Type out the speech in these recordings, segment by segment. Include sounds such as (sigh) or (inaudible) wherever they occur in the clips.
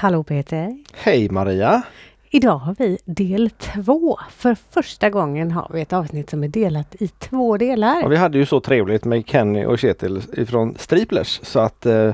Hallå Peter! Hej Maria! Idag har vi del två. För första gången har vi ett avsnitt som är delat i två delar. Ja, vi hade ju så trevligt med Kenny och Kjetil ifrån Striplers så att eh,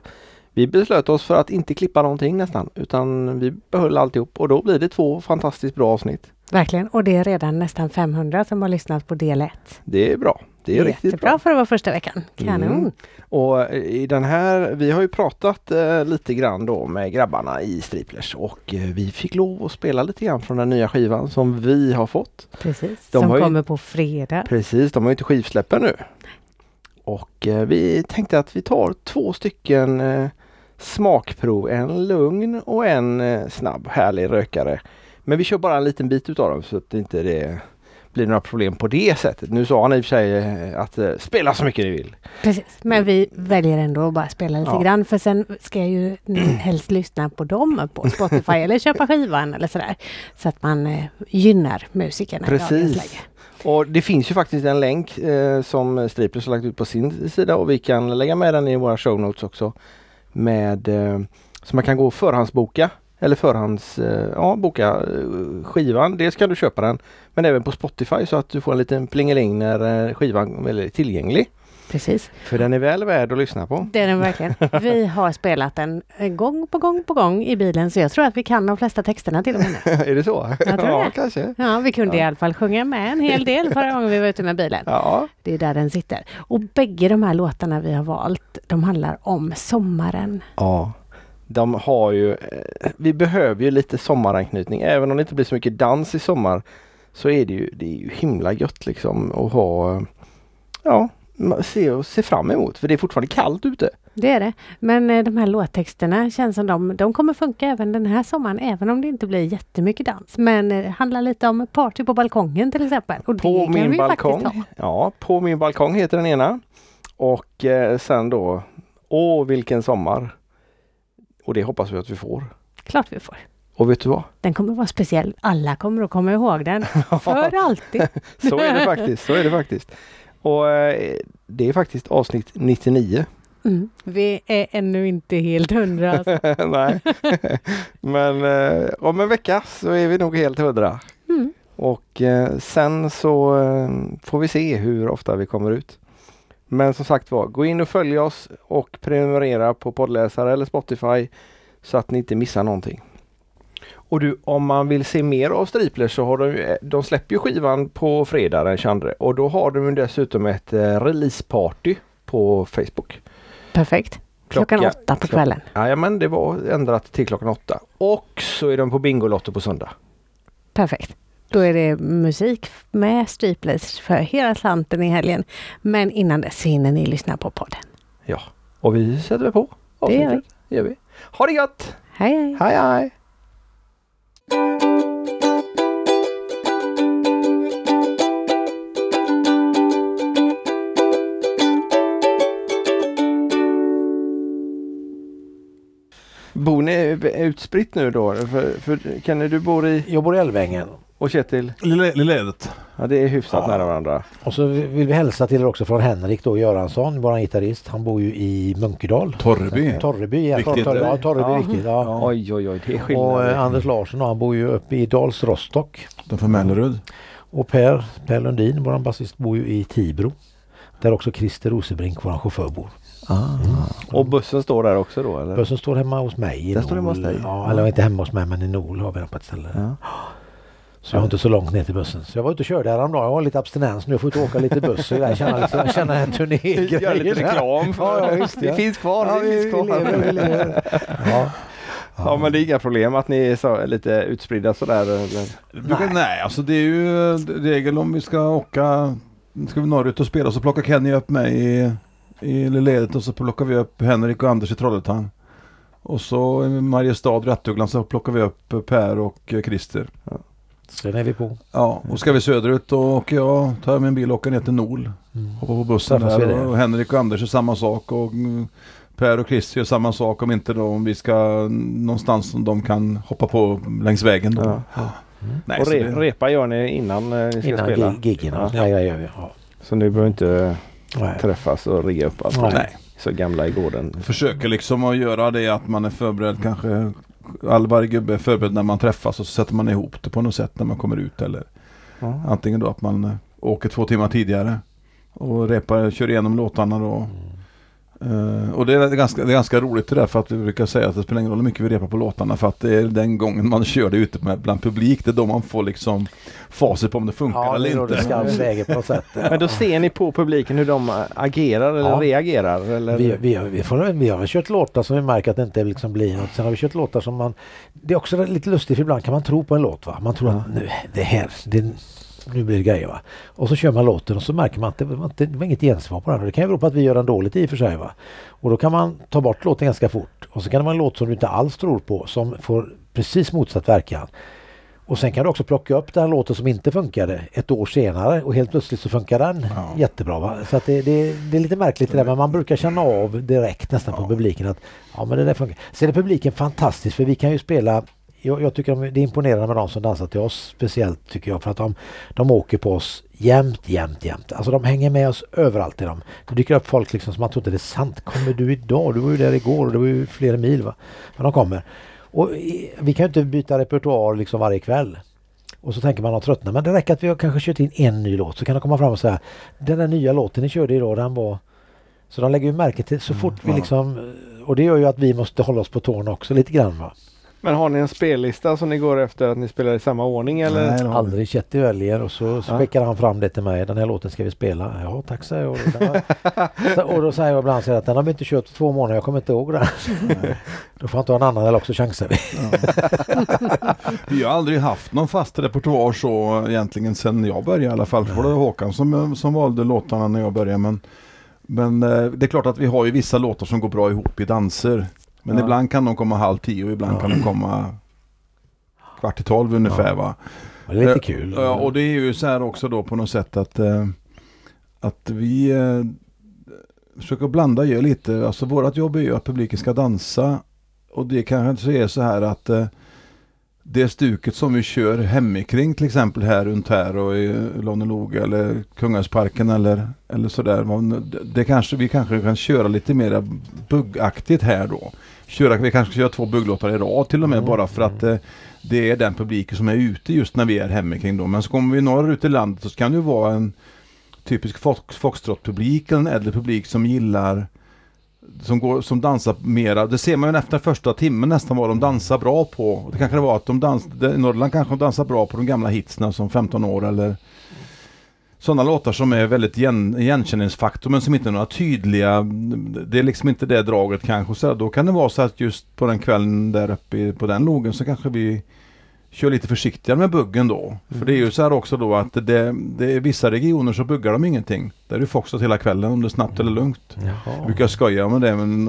vi beslöt oss för att inte klippa någonting nästan utan vi behöll alltihop och då blir det två fantastiskt bra avsnitt. Verkligen och det är redan nästan 500 som har lyssnat på del ett. Det är bra. Det är riktigt bra. för att vara första veckan. Kanon! Mm. Och i den här, vi har ju pratat eh, lite grann då med grabbarna i Striplers och eh, vi fick lov att spela lite grann från den nya skivan som vi har fått. Precis, de som kommer på fredag. Precis, de har ju inte skivsläppen nu. Och eh, vi tänkte att vi tar två stycken eh, smakprov, en lugn och en eh, snabb härlig rökare. Men vi kör bara en liten bit utav dem så att det inte det blir några problem på det sättet. Nu sa han i och för sig eh, att uh, spela så mycket ni vill. Precis, men vi väljer ändå att bara spela lite ja. grann för sen ska jag ju (clears throat) helst lyssna på dem på Spotify eller köpa skivan eller sådär. Så att man uh, gynnar musikerna Precis. Och det finns ju faktiskt en länk eh, som Striplers har lagt ut på sin sida och vi kan lägga med den i våra show notes också. Med eh, så man kan gå och förhandsboka eller förhands, eh, ja, boka eh, skivan. Dels kan du köpa den men även på Spotify så att du får en liten plingeling när eh, skivan är tillgänglig. Precis. För den är väl värd att lyssna på. Det är den verkligen. Vi (laughs) har spelat den gång på gång på gång i bilen så jag tror att vi kan de flesta texterna till och med. (laughs) är det så? Jag tror (laughs) ja, det. kanske. Ja, vi kunde ja. i alla fall sjunga med en hel del förra gången vi var ute med bilen. Ja. Det är där den sitter. Och bägge de här låtarna vi har valt, de handlar om sommaren. Ja de har ju, eh, vi behöver ju lite sommaranknytning. Även om det inte blir så mycket dans i sommar så är det ju, det är ju himla gött liksom att ha, ja, se och se fram emot. För det är fortfarande kallt ute. Det är det. Men eh, de här låttexterna känns som de, de kommer funka även den här sommaren, även om det inte blir jättemycket dans. Men det eh, handlar lite om party på balkongen till exempel. Och på min balkong. Ja, på min balkong heter den ena. Och eh, sen då, åh vilken sommar! Och det hoppas vi att vi får. Klart vi får. Och vet du vad? Den kommer att vara speciell. Alla kommer att komma ihåg den. (laughs) För alltid. (laughs) så är det faktiskt. Så är det faktiskt. Och eh, det är faktiskt avsnitt 99. Mm. Vi är ännu inte helt hundra. Alltså. (laughs) Nej, men eh, om en vecka så är vi nog helt hundra. Mm. Och eh, sen så eh, får vi se hur ofta vi kommer ut. Men som sagt var, gå in och följ oss och prenumerera på poddläsare eller Spotify så att ni inte missar någonting. Och du, om man vill se mer av Striplers så har de, de släpper ju skivan på fredag den 22 och då har de dessutom ett eh, releaseparty på Facebook. Perfekt. Klockan, klockan åtta på kvällen. Ja, men det var ändrat till klockan åtta. Och så är de på Bingolotto på söndag. Perfekt. Då är det musik med Striplers för hela slanten i helgen. Men innan dess hinner ni lyssna på podden. Ja, och vi sätter på Det gör vi. Det gör vi. Ha det gott! Hej hej! Hej hej! Bor ni utspritt nu då? För, för Kenny, du bor i? Jag bor i Älvängen. Och Kjetil? Lilla Edet. Ja det är hyfsat ja. nära varandra. Och så vill vi hälsa till er också från Henrik då Göransson, våran gitarrist. Han bor ju i Munkedal. Torreby. Torreby, ja. Riktigt, Torreby, ja, Torreby ja. riktigt. Ja. Oj oj oj, det är skillnad. Och eh, Anders Larsson han bor ju uppe i Dals Rostock. De från Mellerud. Och Per, per Lundin, våran basist, bor ju i Tibro. Där också Christer Rosebrink, våran chaufför, bor. Ah. Mm. Och bussen står där också då? Eller? Bussen står hemma hos mig i Den står hemma hos dig? Ja, eller inte hemma hos mig men i Nol har vi den på ett ställe. Ja. Så jag har inte så långt ner till bussen. Så jag var ute och körde häromdagen. Jag har lite abstinens nu. Jag får inte åka lite buss och där. Känna, liksom, känna en turnégrej. Gör lite reklam. ja, ja, just det. det finns kvar. Ja, det finns kvar. Vi lever, vi lever. Ja. Ja men det är inga problem att ni är så, lite utspridda sådär? Eller? Nej. Nej, alltså det är ju regel om vi ska åka, ska vi norrut och spela så plockar Kenny upp mig i, i ledet och så plockar vi upp Henrik och Anders i Trollhättan. Och så i Mariestad, Rattugglan så plockar vi upp Per och Christer. Ja. Sen är vi på. Ja, och ska vi söderut då åker jag, tar min bil och åker ner till Nol. Mm. Hoppar på bussen där och Henrik och Anders är samma sak och Per och Chris gör samma sak om inte då om vi ska någonstans som de kan hoppa på längs vägen då. Ja. Ja. Mm. Nej, och re, det... repa gör ni innan eh, ni ska innan spela? Innan giggen, ja. ja. Ja, ja, Så ni behöver inte Nej. träffas och rigga upp allt? Nej. Så gamla i gården? Försöker liksom att göra det att man är förberedd kanske all varje gubbe är förberedd när man träffas och så sätter man ihop det på något sätt när man kommer ut eller Ja. antingen då att man eh, åker två timmar tidigare och repar, kör igenom låtarna då. Eh, och det är, ganska, det är ganska roligt det där för att vi brukar säga att det spelar ingen roll hur mycket vi repar på låtarna för att det är den gången man (laughs) kör det ute med, bland publik, det är då man får liksom facit på om det funkar Ja, det är eller då det inte. läge på sätt. (laughs) Men då ser ni på publiken hur de agerar eller Ja. reagerar? Eller? Vi, vi, har- vi, får, vi har kört låtar som vi märker att det inte liksom blir något. Sen har vi kört låtar som man... Det är också lite lustigt för ibland kan man tro på en låt. Va? Man tror att nu, det här, det, nu blir det grejer. Va? Och så kör man låten och så märker man att det var, inte, det var inget gensvar på den. Och det kan ju bero på att vi gör den dåligt i och för sig. Va? Och då kan man ta bort låten ganska fort. Och så kan det vara en låt som du inte alls tror på som får precis motsatt verkan. Och sen kan du också plocka upp den låten som inte funkade ett år senare och helt plötsligt så funkar den Ja. jättebra. Va? Så att det, det, det är lite märkligt det där men man brukar känna av direkt nästan på publiken att ja men det där funkar. Sen är publiken fantastisk för vi kan ju spela jag, jag tycker de- det är imponerande med de som dansar till oss speciellt tycker jag för att de, de åker på oss jämt, jämt, jämt. Alltså de hänger med oss överallt i dem. Det dyker upp folk liksom som man tror inte det är sant. Kommer du idag? Du var ju där igår och det var ju flera mil va. Men de kommer. Och vi kan ju inte byta repertoar liksom varje kväll. Och så tänker man att tröttna. Men det räcker att vi har kanske kört in en ny låt så kan de komma fram och säga Den där nya låten ni körde idag den var Så de lägger ju märke till så fort vi ja. liksom Och det gör ju att vi måste hålla oss på tårna också lite grann va. Men har ni en spellista som ni går efter att ni spelar i samma ordning eller? Nej. Aldrig Chetty väljer och så, så Ja. skickar han fram det till mig. Den här låten ska vi spela. Ja tack säger jag. Och, (laughs) då säger jag ibland så att den har vi inte kört på två månader. Jag kommer inte ihåg den. då får jag ta en annan eller också chansar vi. (laughs) Vi har aldrig haft någon fast repertoar så egentligen sen jag började i alla fall. För det var Håkan som, som valde låtarna när jag började. Men, men eh, det är klart att vi har ju vissa låtar som går bra ihop i danser. Men Ja. ibland kan de komma halv tio och ibland kan de komma kvart i tolv ungefär Ja. va. Det är lite Eh, kul. Ja, och det är ju så här också då på något sätt att, eh, att vi eh, försöker blanda ju lite. Alltså vårat jobb är ju att publiken ska dansa. Och det kanske inte är så här att det stuket som vi kör hemikring till exempel här runt här och i Lånneloga eller Kungälvsparken eller, eller sådär. Det kanske vi kanske kan köra lite mer buggaktigt här då. Köra, vi kanske köra två bugglåtar i rad till och med Mm, bara för att eh, det är den publiken som är ute just när vi är hemikring då. Men så kommer vi norrut i landet så kan det ju vara en typisk fox, foxtrot-publik, en äldre publik som gillar som, går, som dansar mera, det ser man ju efter första timmen nästan vad de dansar bra på. Det kanske det var att de dans, Norrland kanske de dansar bra på de gamla hitsna som 15 år eller sådana låtar som är väldigt igen, igenkänningsfaktor men som inte är några tydliga, det är liksom inte det draget kanske. Så då kan det vara så att just på den kvällen där uppe på den logen så kanske vi kör lite försiktigare med buggen då. För det är ju så här också då att det, det är vissa regioner så buggar de ingenting. Där är det foxtrot hela kvällen om det är snabbt eller lugnt. Jag Jaha. brukar skoja med det men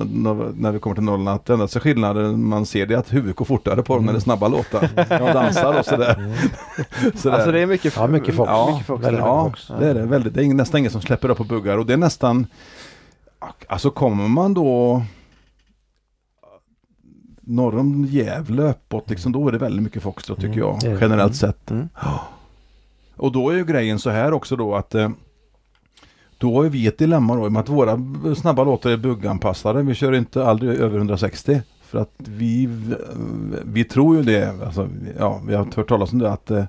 när vi kommer till Norrland att det enda skillnaden man ser det är att huvudet går fortare på dem när det är snabba låtar. De dansar och sådär. (laughs) sådär. Alltså det är mycket, Ja, mycket fox. Ja, mycket fox ja, fox. det är det. Väldigt, det är nästan ingen som släpper upp och buggar och det är nästan Alltså kommer man då norr om Gävle uppåt liksom, då är det väldigt mycket foxtrot tycker Mm, jag det är det. generellt sett. Mm. Och då är ju grejen så här också då att eh, då har vi ett dilemma då i och med att våra snabba låtar är bugganpassade. Vi kör inte aldrig över 160. För att vi, vi tror ju det, alltså, ja, vi har hört talas om det att eh,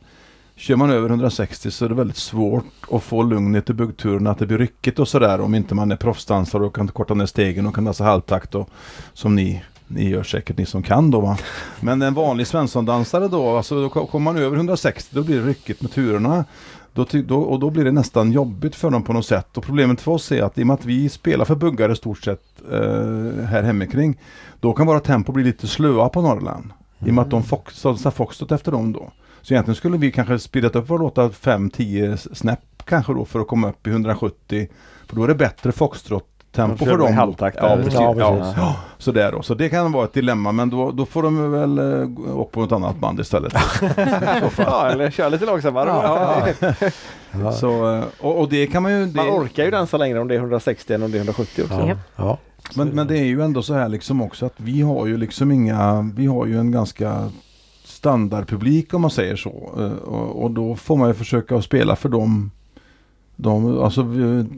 kör man över 160 så är det väldigt svårt att få lugnet i buggturen, att det blir ryckigt och sådär om inte man är proffsdansare och kan korta ner stegen och kan dansa halvtakt och som ni ni gör säkert ni som kan då va. Men en vanlig svenssondansare då, alltså då kommer man över 160 då blir det ryckigt med turerna. Då, då, och då blir det nästan jobbigt för dem på något sätt. Och problemet för oss är att i och med att vi spelar för buggare i stort sett eh, här hemikring. Då kan våra tempo bli lite slöa på Norrland. I och med att de fox, dansar foxtrot efter dem då. Så egentligen skulle vi kanske speedat upp våra låtar 5-10 snäpp kanske då för att komma upp i 170. För då är det bättre foxtrot tempo för dem. halvtakt Ja, precis. Ja, precis. Ja, sådär då. Så det kan vara ett dilemma men då, då får de väl eh, gå- åka på ett annat band istället. (laughs) Ja, eller kör lite långsammare. Ja, Ja. Så, eh, och, och det kan man ju... Det, Man orkar ju dansa längre om det är 160 än om det är 170 också. Ja. Men, men det är ju ändå så här liksom också att vi har ju liksom inga, vi har ju en ganska standardpublik om man säger så. Eh, Och, och då får man ju försöka att spela för dem. De, alltså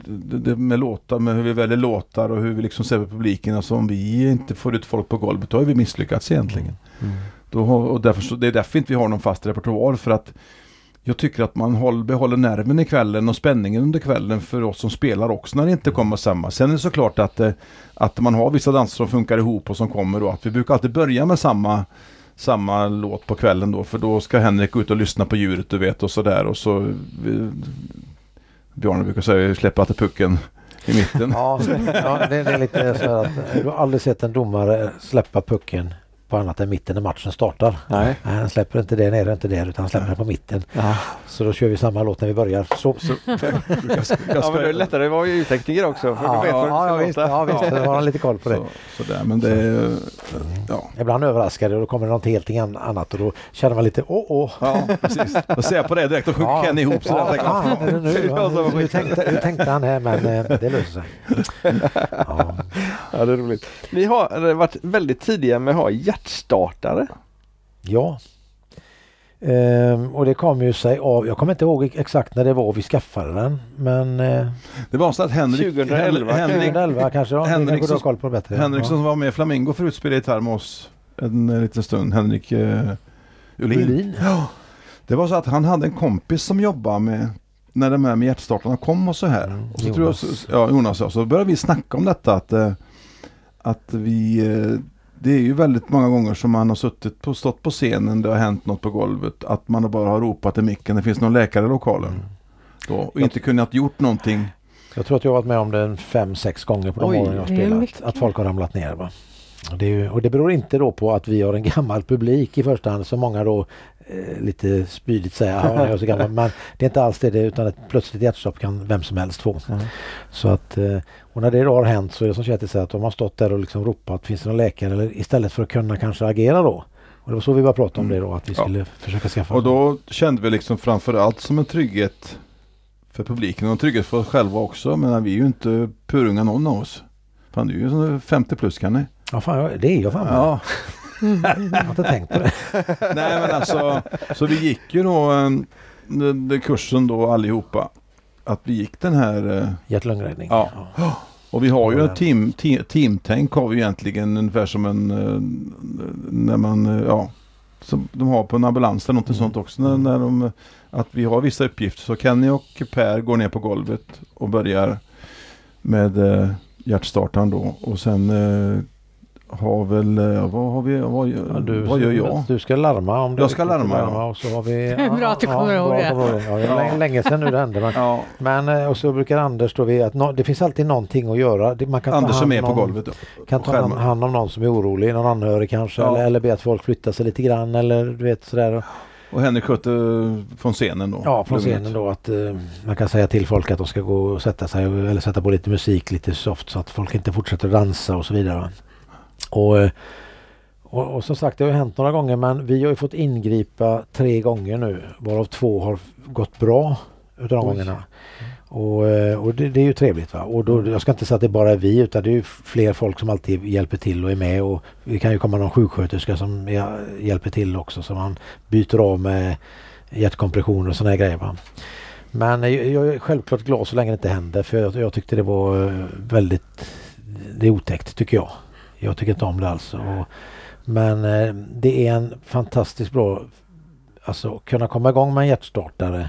det, med låtar, med hur vi väljer låtar och hur vi liksom ser på publiken. Alltså om vi inte får ut folk på golvet då har vi misslyckats egentligen. Mm. Då, och därför, så- det är därför inte vi har någon fast repertoar för att jag tycker att man håll, behåller nerven i kvällen och spänningen under kvällen för oss som spelar också när det inte kommer samma. Sen är det såklart att, eh, att man har vissa danser som funkar ihop och som kommer då. Att vi brukar alltid börja med samma, samma låt på kvällen då för då ska Henrik ut och lyssna på djuret du vet och sådär och så vi, Bjarne brukar säga släppa alltid pucken i mitten. Ja, ja det, det är lite så här att du har aldrig sett en domare släppa pucken på annat än mitten när matchen startar. Nej. Nej, han släpper inte det nere, inte där utan han släpper den på mitten. Ja. Så då kör vi samma låt när vi börjar. Så, Så, (laughs) jag, jag ja, men det är lättare att vara ljudtekniker också. För ja, du vet ja, ja, visst, ja visst, då har han lite koll på det. så, sådär, men det är, ja. Ibland överraskar det och då kommer det något helt an- annat och då känner man lite åh åh. Ja, precis. Då ser jag på det direkt, då sjunker Kenny ihop sådär. Ja, det nu? (laughs) Har hur, tänkte, hur tänkte han här men eh, det löser sig. Ja. (laughs) Ja, det är roligt. Ni har varit väldigt tidiga med att ha hjärtstartare. Ja. Ehm, och det kom ju sig av, jag kommer inte ihåg exakt när det var vi skaffade den men eh, Det var så att Henrik, 2011, Henrik, 2011 kanske då. Henrik Henrik som- koll på det bättre. Henrik som ja. var med i Flamingo förut spelade gitarr med oss en eh, liten stund. Henrik eh, Ullin. Ullin. Ja. Det var så att han hade en kompis som jobbade med när de här med hjärtstartarna kom och så här. Mm, och så tror jag, Jonas. ja, Jonas ja. Så började vi snacka om detta att, eh, att vi eh, det är ju väldigt många gånger som man har suttit på, stått på scenen, det har hänt något på golvet, att man bara har ropat i micken, det finns någon läkare i lokalen. Mm. Då, och inte kunnat gjort någonting. Jag tror att jag har varit med om det fem, sex gånger på de Oj, åren jag har spelat. Att folk har ramlat ner. Va? Och, det är ju, och det beror inte då på att vi har en gammal publik i första hand som många då lite spydigt säger att jag är så gammal. Men det är inte alls det, det utan ett plötsligt hjärtstopp kan vem som helst få. Mm. Så att, eh, och när det då har hänt så är det som Kjetil säger att de har stått där och liksom ropat finns det någon läkare eller istället för att kunna kanske agera då. Och det var så vi började prata om det då att vi Ja. skulle försöka skaffa Och då kände vi liksom framförallt som en trygghet för publiken och en trygghet för oss själva också. Men vi är ju inte purunga någon av oss. Fan du är ju sån 50 plus kan ni? Ja, fan, det är jag fan med. Ja. Jag har inte tänkt på det. (laughs) Nej men alltså, så vi gick ju då en, den, den kursen då allihopa. Att vi gick den här eh, Hjärt-lungräddning. Ja. Och vi har ju Ja, ett team, te, teamtänk har vi egentligen ungefär som en eh, när man, eh, ja, som de har på en ambulans eller något Mm. sånt också. När, när de, att vi har vissa uppgifter. Så Kenny och Per går ner på golvet och börjar med eh, hjärtstartaren då. Och sen eh, har väl, eh, vad har vi, vad, Ja, du, vad gör jag? Du ska larma om du Jag ska är riktigt larma, ja. Och så har vi, (laughs) Bra att du kommer ihåg bra det. kommer ihåg det. Ja, det är länge, länge sedan nu det hände. Men, Ja, men eh, och så brukar Anders då vid att nå- det finns alltid någonting att göra. Man kan Anders är hand med på golvet. då. Kan ta hand, hand om någon som är orolig, någon anhörig kanske. Ja. Eller, eller be att folk flyttar sig lite grann eller du vet sådär. Och Henrik sköter från scenen då. Ja, från scenen då att eh, man kan säga till folk att de ska gå och sätta sig eller sätta på lite musik lite soft så att folk inte fortsätter dansa och så vidare. Och, eh, och, och som sagt det har hänt några gånger men vi har ju fått ingripa tre gånger nu varav två har gått bra utav de Oj. gångerna. Och, eh, och det, det är ju trevligt va. Och då, jag ska inte säga att det bara är vi utan det är ju fler folk som alltid hjälper till och är med och det kan ju komma någon sjuksköterska som hjälper till också så man byter av med hjärtkompressioner och sådana grejer. Va? Men jag, jag är självklart glad så länge det inte händer för jag, jag tyckte det var eh, väldigt det är otäckt tycker jag. Jag tycker inte om det alls. Och, men eh, det är en fantastiskt bra Alltså kunna komma igång med en hjärtstartare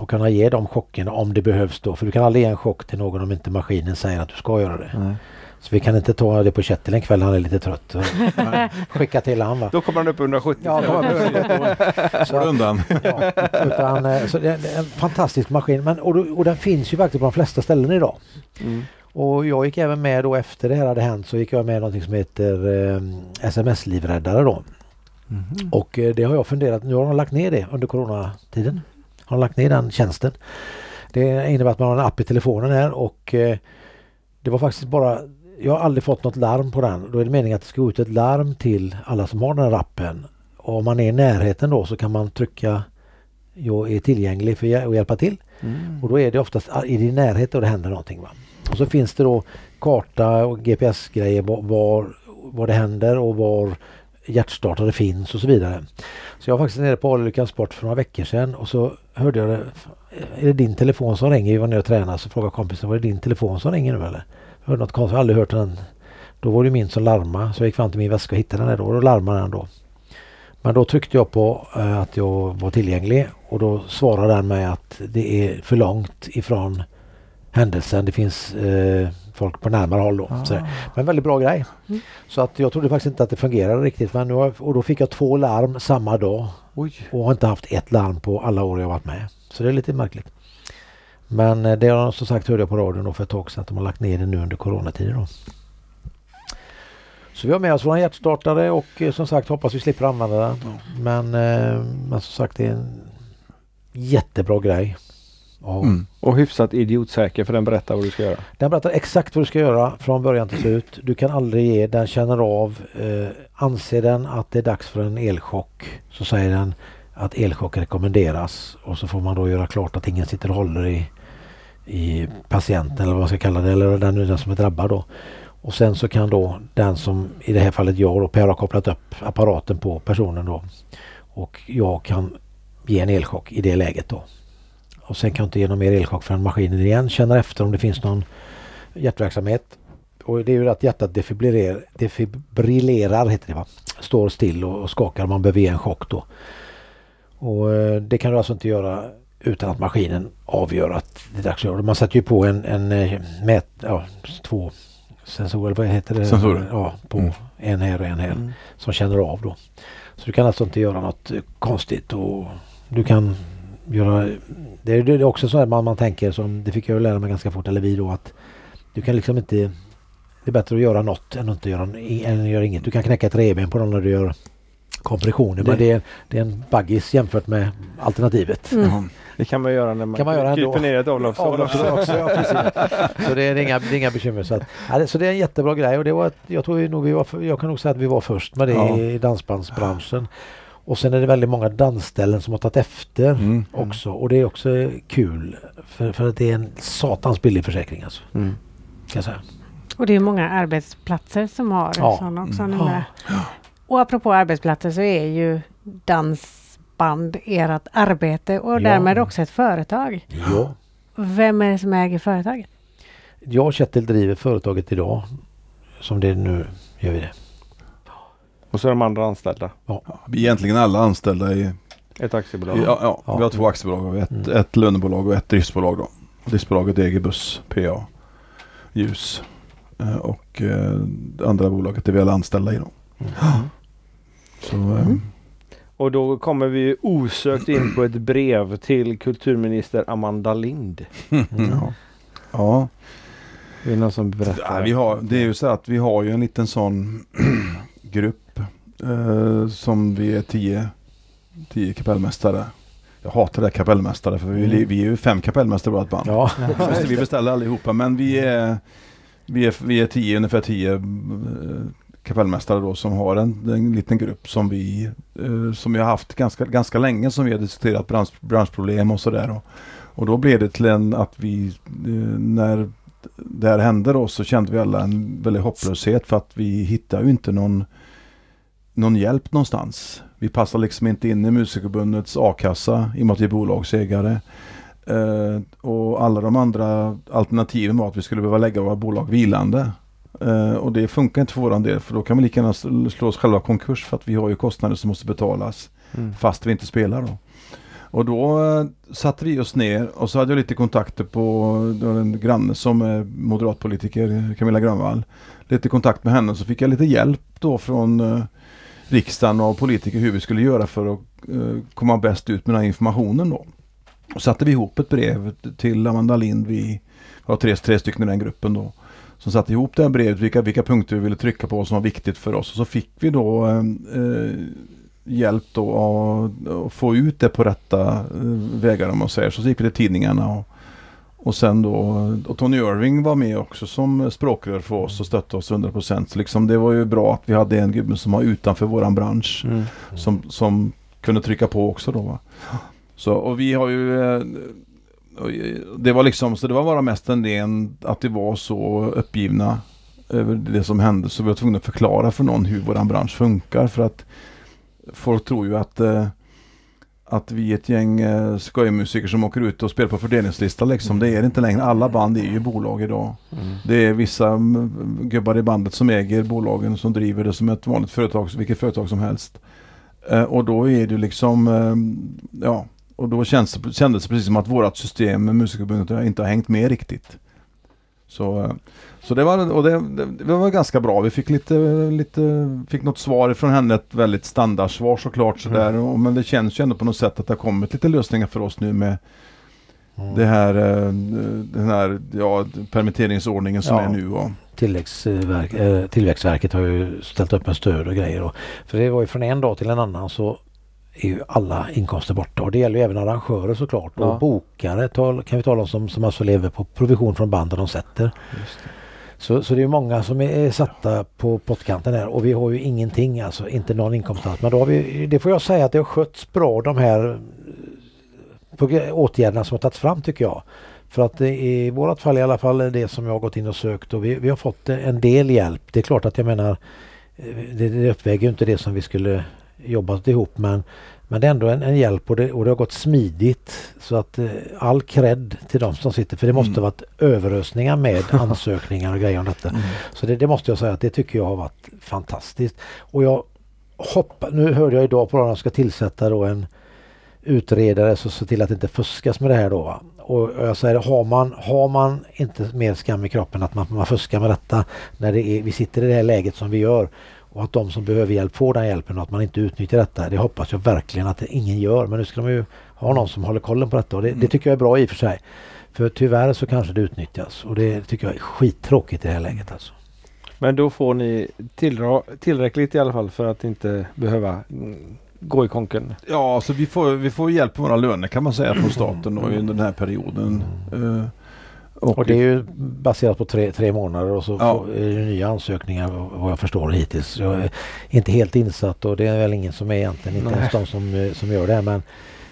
och kunna ge de chockerna om det behövs då. För du kan aldrig ge en chock till någon om inte maskinen säger att du ska göra det. Nej. Så vi kan inte ta det på Kjetil en kväll han är lite trött. och (laughs) Skicka till han va. Då kommer han upp 170. Ja, (laughs) du undan. Ja, utan, eh, så det är det är en fantastisk maskin men, och, och den finns ju faktiskt på de flesta ställen idag. Mm. Och jag gick även med då efter det här hade hänt så gick jag med i någonting som heter eh, SMS-livräddare då. Mhm. Och eh, det har jag funderat, nu har de lagt ner det under coronatiden. Har de lagt ner den tjänsten. Det innebär att man har en app i telefonen här och eh, det var faktiskt bara jag har aldrig fått något larm på den. Då är det meningen att det ska gå ut ett larm till alla som har den här appen. Och om man är i närheten då så kan man trycka jag är tillgänglig för att hjälpa till. Mm. Och då är det oftast i din närhet och det händer någonting. Va? Och så finns det då karta och GPS-grejer var, var, det händer och var hjärtstartare finns och så vidare. Så jag var faktiskt nere på Olyckan Sport för några veckor sedan och så hörde jag det. Är det din telefon som ringer? Vi var nere och tränade så frågade kompisen var det din telefon som ringer nu eller? Jag hörde något konstigt, jag har aldrig hört den. Då var det min som larmade så jag gick fram till min väska och hittade den där då och då larmade den då. Men då tryckte jag på eh, att jag var tillgänglig och då svarade den mig att det är för långt ifrån händelsen. Det finns eh, folk på närmare håll då. Ah. Så, men väldigt bra grej. Mm. Så att jag trodde faktiskt inte att det fungerade riktigt. Men nu har, och då fick jag två larm samma dag Oj. och har inte haft ett larm på alla år jag varit med. Så det är lite märkligt. Men eh, det har som sagt hörde jag på radion då för ett tag sedan att de har lagt ner det nu under coronatiden. Då. Så vi har med oss vår hjärtstartare och eh, som sagt hoppas vi slipper använda den. Men, eh, men som sagt det är en jättebra grej. Mm. Och hyfsat idiotsäker för den berättar vad du ska göra. Den berättar exakt vad du ska göra från början till slut. Du kan aldrig ge, den känner av. Eh, anser den att det är dags för en elchock så säger den att elchock rekommenderas och så får man då göra klart att ingen sitter och håller i, i patienten eller vad man ska kalla det eller den, den som är drabbad då. Och sen så kan då den som i det här fallet jag då Per har kopplat upp apparaten på personen då och jag kan ge en elchock i det läget då. Och sen kan jag inte ge någon mer elchock förrän maskinen igen känner efter om det finns någon hjärtverksamhet. Och det är ju att hjärtat defibrillerar, defibrillerar heter det va? Står still och, och skakar. Man behöver ge en chock då. Och eh, det kan du alltså inte göra utan att maskinen avgör att det är dags att göra det. Man sätter ju på en, en eh, mät, ja, två sensorer, vad heter det? Sensorer. Ja, på Mm. en här och en här som känner av då. Så du kan alltså inte göra något konstigt och du kan göra det är det är också så här man, man tänker som det fick jag lära mig ganska fort eller vi då att du kan liksom inte det är bättre att göra något än att inte göra, än att göra inget. Du kan knäcka ett revben på någon när du gör kompressioner men det är, det är en baggis jämfört med alternativet. Mm. Ja. Det kan man göra när man Kan man göra ändå. kryper ner ett avloppsrör. Avloppsrör också, ja, precis. (laughs) Så det är inga, det är inga bekymmer. Så, att, ja, det, så det är en jättebra grej och det var, jag tror nog vi var, jag kan nog säga att vi var först med det Ja. i dansbandsbranschen. Och sen är det väldigt många dansställen som har tagit efter Mm. också och det är också kul för, för att det är en satans billig försäkring alltså. Mm. Kan jag säga. Och det är många arbetsplatser som har Ja. sådana också Mm. numera. Och apropå arbetsplatser så är ju dansband ert arbete och Ja. därmed också ett företag. Ja. Vem är det som äger företaget? Jag och Kjetil driver företaget idag. Som det är nu gör vi det. Och så är de andra anställda. Ja, vi är egentligen alla anställda i, Ett aktiebolag. ja, ja, Ja. vi har två aktiebolag, ett, Mm. ett lönebolag och ett driftsbolag då. Driftsbolaget äger buss, PA, ljus eh, och eh, det andra bolaget är vi alla anställda i då. Så, eh, Och då kommer vi osökt in på ett brev till kulturminister Amanda Lind. (laughs) ja. ja. Är det någon som berättar? Ja, vi har, det är ju så att vi har ju en liten sån (clears throat) grupp eh, som vi är tio, tio kapellmästare. Jag hatar det här kapellmästare för vi, Mm. vi är ju fem kapellmästare i vårt band. Ja. (laughs) Fast vi beställer allihopa men vi är, vi är, vi är tio, ungefär tio eh, kapellmästare då som har en, en liten grupp som vi, eh, som vi har haft ganska, ganska länge som vi har diskuterat bransch, branschproblem och sådär. Och, och då blev det till en att vi, eh, när det här hände då så kände vi alla en väldig hopplöshet för att vi hittar ju inte någon, någon hjälp någonstans. Vi passar liksom inte in i Musikerförbundets a-kassa i och med att vi är bolagsägare. Eh, och alla de andra alternativen var att vi skulle behöva lägga våra bolag vilande. Eh, och det funkar inte för våran del för då kan vi lika gärna sl- slå oss själva konkurs för att vi har ju kostnader som måste betalas Mm. fast vi inte spelar då. Och då eh, satte vi oss ner och så hade jag lite kontakter på en granne som är moderatpolitiker, Camilla Grönvall. Lite kontakt med henne så fick jag lite hjälp då från eh, riksdagen och politiker hur vi skulle göra för att eh, komma bäst ut med den här informationen då. Och satte vi ihop ett brev till Amanda Lind, vi var tre, tre stycken i den gruppen då. Som satte ihop det här brevet, vilka, vilka punkter vi ville trycka på som var viktigt för oss. Och så fick vi då eh, eh hjälp då att, att få ut det på rätta eh, vägar om man säger. Så gick vi till tidningarna och, och sen då, och Tony Irving var med också som språkrör för oss och stötte oss 100%. Så liksom det var ju bra att vi hade en gubbe som var utanför våran bransch Mm. som, som kunde trycka på också då. Va? Så, och vi har ju eh, eh, det var liksom, så det var bara mest en ren att vi var så uppgivna över det som hände så vi var tvungna att förklara för någon hur våran bransch funkar för att folk tror ju att eh, att vi är ett gäng eh, skojmusiker som åker ut och spelar på fördelningslista liksom. Det är det inte längre. Alla band är ju bolag idag. Mm. Det är vissa mm, gubbar i bandet som äger bolagen som driver det som ett vanligt företag, vilket företag som helst. Eh, och då är det liksom, eh, ja, och då känns kändes det precis som att vårt system med Musikerförbundet inte har hängt med riktigt. Så, eh, så det var, och det, det, var ganska bra. Vi fick lite, lite, fick något svar från henne, ett väldigt standardsvar såklart sådär. Mm. Men det känns ju ändå på något sätt att det har kommit lite lösningar för oss nu med mm. det här, eh, den här ja, permitteringsordningen som ja. är nu. Och, Tilläggsverk, äh, Tillväxtverket har ju ställt upp med stöd och grejer. Och, för det var ju från en dag till en annan så är ju alla inkomster borta och det gäller ju även arrangörer såklart. Ja. Och bokare tal, kan vi tala om som, som alltså lever på provision från banden de sätter. Så, så det är många som är satta på pottkanten här och vi har ju ingenting, alltså inte någon inkomst alls. Men då har vi, det får jag säga att det har skötts bra de här åtgärderna som har tagits fram tycker jag. För att i vårat fall i alla fall är det som jag har gått in och sökt och vi, vi har fått en del hjälp. Det är klart att jag menar det, det uppväger inte det som vi skulle jobbat ihop men, men det är ändå en, en hjälp och det, och det har gått smidigt. Så att eh, all cred till de som sitter för det måste mm. varit överösningar med (laughs) ansökningar och grejer om detta. Mm. Så det, det, måste jag säga att det tycker jag har varit fantastiskt. Och jag hoppas, nu hörde jag idag på att de ska tillsätta då en utredare så se till att det inte fuskas med det här då. Och jag säger, har man, har man inte mer skam i kroppen att man, man fuskar med detta när det är, vi sitter i det här läget som vi gör och att de som behöver hjälp får den hjälpen och att man inte utnyttjar detta. Det hoppas jag verkligen att ingen gör. Men nu ska de ju ha någon som håller kollen på detta och det, det mm. tycker jag är bra i och för sig. För tyvärr så kanske det utnyttjas och det tycker jag är skittråkigt i det här läget alltså. Men då får ni tillra, tillräckligt i alla fall för att inte behöva gå i konken? Ja, så vi får, vi får hjälp med våra löner kan man säga från staten då, under den här perioden. Mm. Uh, och, och, det är ju baserat på tre, tre månader och så ja. är det nya ansökningar vad jag förstår hittills. Jag är inte helt insatt och det är väl ingen som är egentligen, inte Nej. ens de som, som gör det. Men,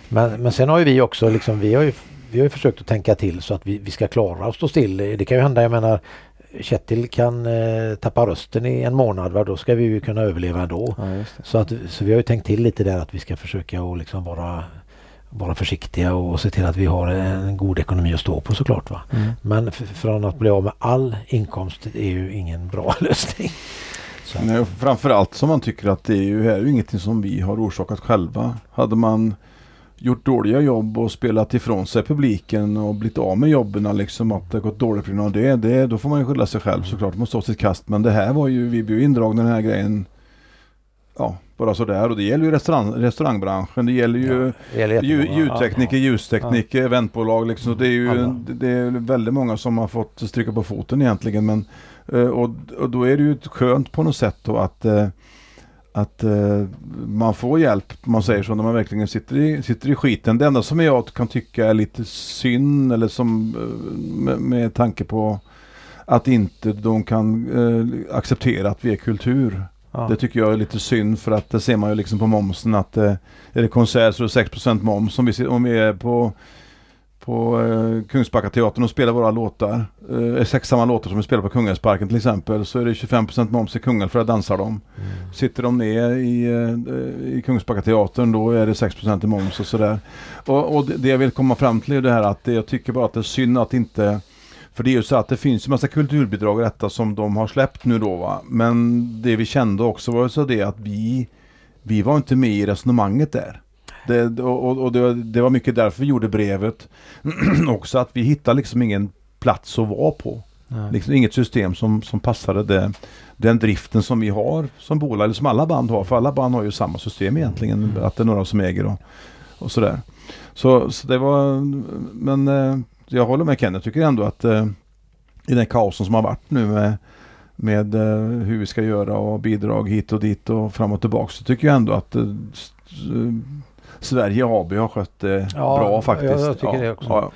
men, men sen har ju vi också liksom, vi har ju, vi har ju försökt att tänka till så att vi, vi ska klara att stå still. Det kan ju hända, jag menar Kjetil kan eh, tappa rösten i en månad, va? då ska vi ju kunna överleva ändå. Ja, så, att, så vi har ju tänkt till lite där att vi ska försöka att liksom vara vara försiktiga och se till att vi har en god ekonomi att stå på såklart. Va? Mm. Men från att bli av med all inkomst är ju ingen bra (laughs) lösning. Nej, framförallt som man tycker att det är ju här är ingenting som vi har orsakat själva. Hade man gjort dåliga jobb och spelat ifrån sig publiken och blivit av med jobben liksom att det gått dåligt på grund av det, det. Då får man ju skylla sig själv såklart. Man måste stå sitt kast. Men det här var ju, vi blev indragna den här grejen ja, bara sådär. Och det gäller ju restaurang, restaurangbranschen. Det gäller ju ja, det ljud, ljudtekniker, ja, ljustekniker, ja. eventbolag. Liksom. det, är ju, det är väldigt många som har fått stryka på foten egentligen. Men, eh, och, och då är det ju skönt på något sätt då att eh, att uh, man får hjälp, man säger så, när man verkligen sitter i, sitter i skiten. Det enda som jag kan tycka är lite synd, eller som med, med tanke på att inte de kan uh, acceptera att vi är kultur. Ja. Det tycker jag är lite synd för att det ser man ju liksom på momsen att eh, är det konsert så är det 6% moms om vi, om vi är på på eh, Kungsbackateatern och spelar våra låtar. Eh, sex samma låtar som vi spelar på Kungälvsparken till exempel så är det 25% moms i Kungälv för att dansa dem. Mm. Sitter de ner i, eh, i Kungsbackateatern då är det 6% i moms och sådär. Och, och det, det jag vill komma fram till är det här att det, jag tycker bara att det är synd att inte för det är ju så att det finns ju massa kulturbidrag i detta som de har släppt nu då va. Men det vi kände också var så det att vi, vi var inte med i resonemanget där. Det, och, och det, det, var mycket därför vi gjorde brevet. (clears throat) också att vi hittade liksom ingen plats att vara på. Liksom inget system som, som passade det, den driften som vi har som bolag, eller som alla band har. För alla band har ju samma system egentligen. Mm. Att det är några som äger och, och sådär. Så, så det var, men eh, jag håller med Ken. Jag tycker ändå att eh, i den kaosen som har varit nu med, med eh, hur vi ska göra och bidrag hit och dit och fram och tillbaka så tycker jag ändå att eh, Sverige AB har skött det ja, bra faktiskt. Jag, jag tycker ja, det också. Ja.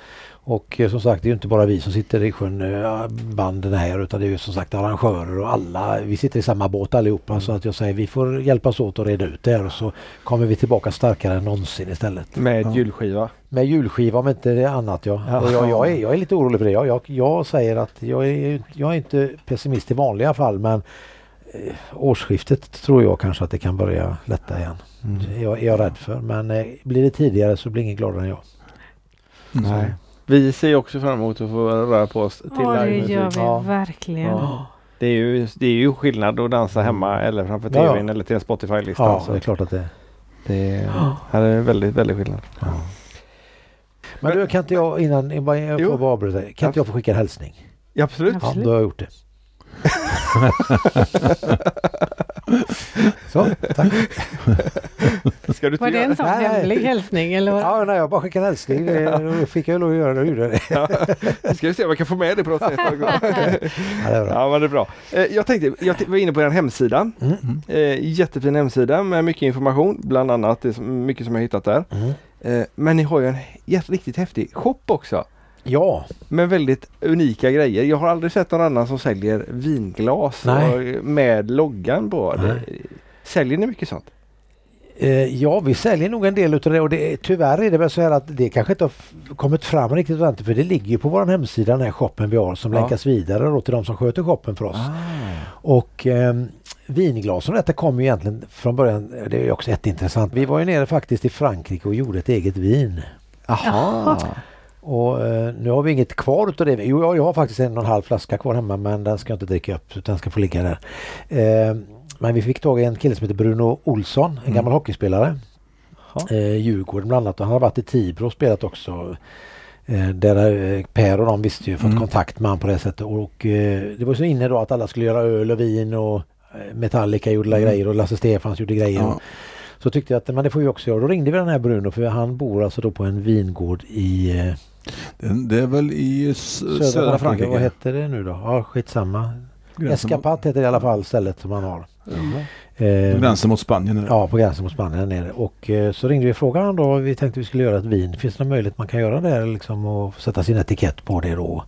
Och eh, som sagt det är inte bara vi som sitter i sjön, eh, banden här, utan det är ju som sagt arrangörer och alla. Vi sitter i samma båt allihopa mm. så att jag säger vi får hjälpas åt att reda ut det här och så kommer vi tillbaka starkare än någonsin istället. Med ja. julskiva? Med julskiva om inte det annat ja. ja. Jag, jag, är, jag är lite orolig för det. Jag, jag, jag säger att jag är, jag är inte pessimist i vanliga fall men eh, årsskiftet tror jag kanske att det kan börja lätta igen. Mm. Jag, är jag rädd för men blir det tidigare så blir ingen gladare än jag. Nej. Vi ser också fram emot att få röra på oss till Ja, det gör vi ja. verkligen. Ja. Det, är ju, det är ju skillnad att dansa hemma eller framför tvn ja. eller till en Spotify-lista. Ja, det är klart att det är. Det här är väldigt, väldigt skillnad. Men du, kan inte jag innan jag får bara avbryta. Kan inte jag få skicka en hälsning? Ja, absolut. Ja, Absolut. då har jag gjort det. (laughs) Så, tack. Ska du Var det en sån Nej. hemlig hälsning eller? vad? Ja, nej, jag bara skickade en hälsning. Det- Då fick jag lov att göra det gjorde det. Ska vi se om jag kan få med det på något sätt. (laughs) Ja, det är bra. Ja men det är bra. Eh, Jag tänkte, jag var inne på er hemsida. Mm. Eh, jättefin hemsida med mycket information, bland annat det som, mycket som jag hittat där. Mm. Eh, men ni har ju en riktigt häftig shop också. Ja, Med väldigt unika grejer. Jag har aldrig sett någon annan som säljer vinglas med loggan på. Nej. Det, säljer ni mycket sånt? Eh, ja, vi säljer nog en del utav det och det, tyvärr är det väl så här att det kanske inte har kommit fram riktigt ordentligt för det ligger ju på vår hemsida den här shoppen vi har som Ja. länkas vidare då till de som sköter shoppen för oss. Ah. Och eh, vinglas och detta kom ju egentligen från början, det är ju också jätteintressant. Vi var ju nere faktiskt i Frankrike och gjorde ett eget vin. Aha. Och eh, nu har vi inget kvar utav det. Jo, jag, har faktiskt en och en halv flaska kvar hemma men den ska jag inte dricka upp utan den ska få ligga där. Eh, men vi fick tag i en kille som heter Bruno Olsson, en gammal hockeyspelare. Eh, Djurgården bland annat och han har varit i Tibro och spelat också. Eh, där eh, Per och de visste ju fått Mm. kontakt med honom på det sättet och det var så inne då att alla skulle göra öl och vin och Metallica gjorde mm. grejer och Lasse Stefans gjorde grejer. Ja. Så tyckte jag att men det får vi också göra. Då ringde vi den här Bruno för han bor alltså då på en vingård i eh, Det, det är väl i södra, södra, Frankrike. Vad heter det nu då? Ja skitsamma. Gränsen mot- Escapat heter det i alla fall stället som han har. Mm. Eh, Gränsen mot Spanien. är det. Ja, på gränsen mot Spanien där nere. Och eh, så ringde vi han då. Vi tänkte vi skulle göra ett vin. Finns det någon möjlighet man kan göra det liksom och sätta sin etikett på det då?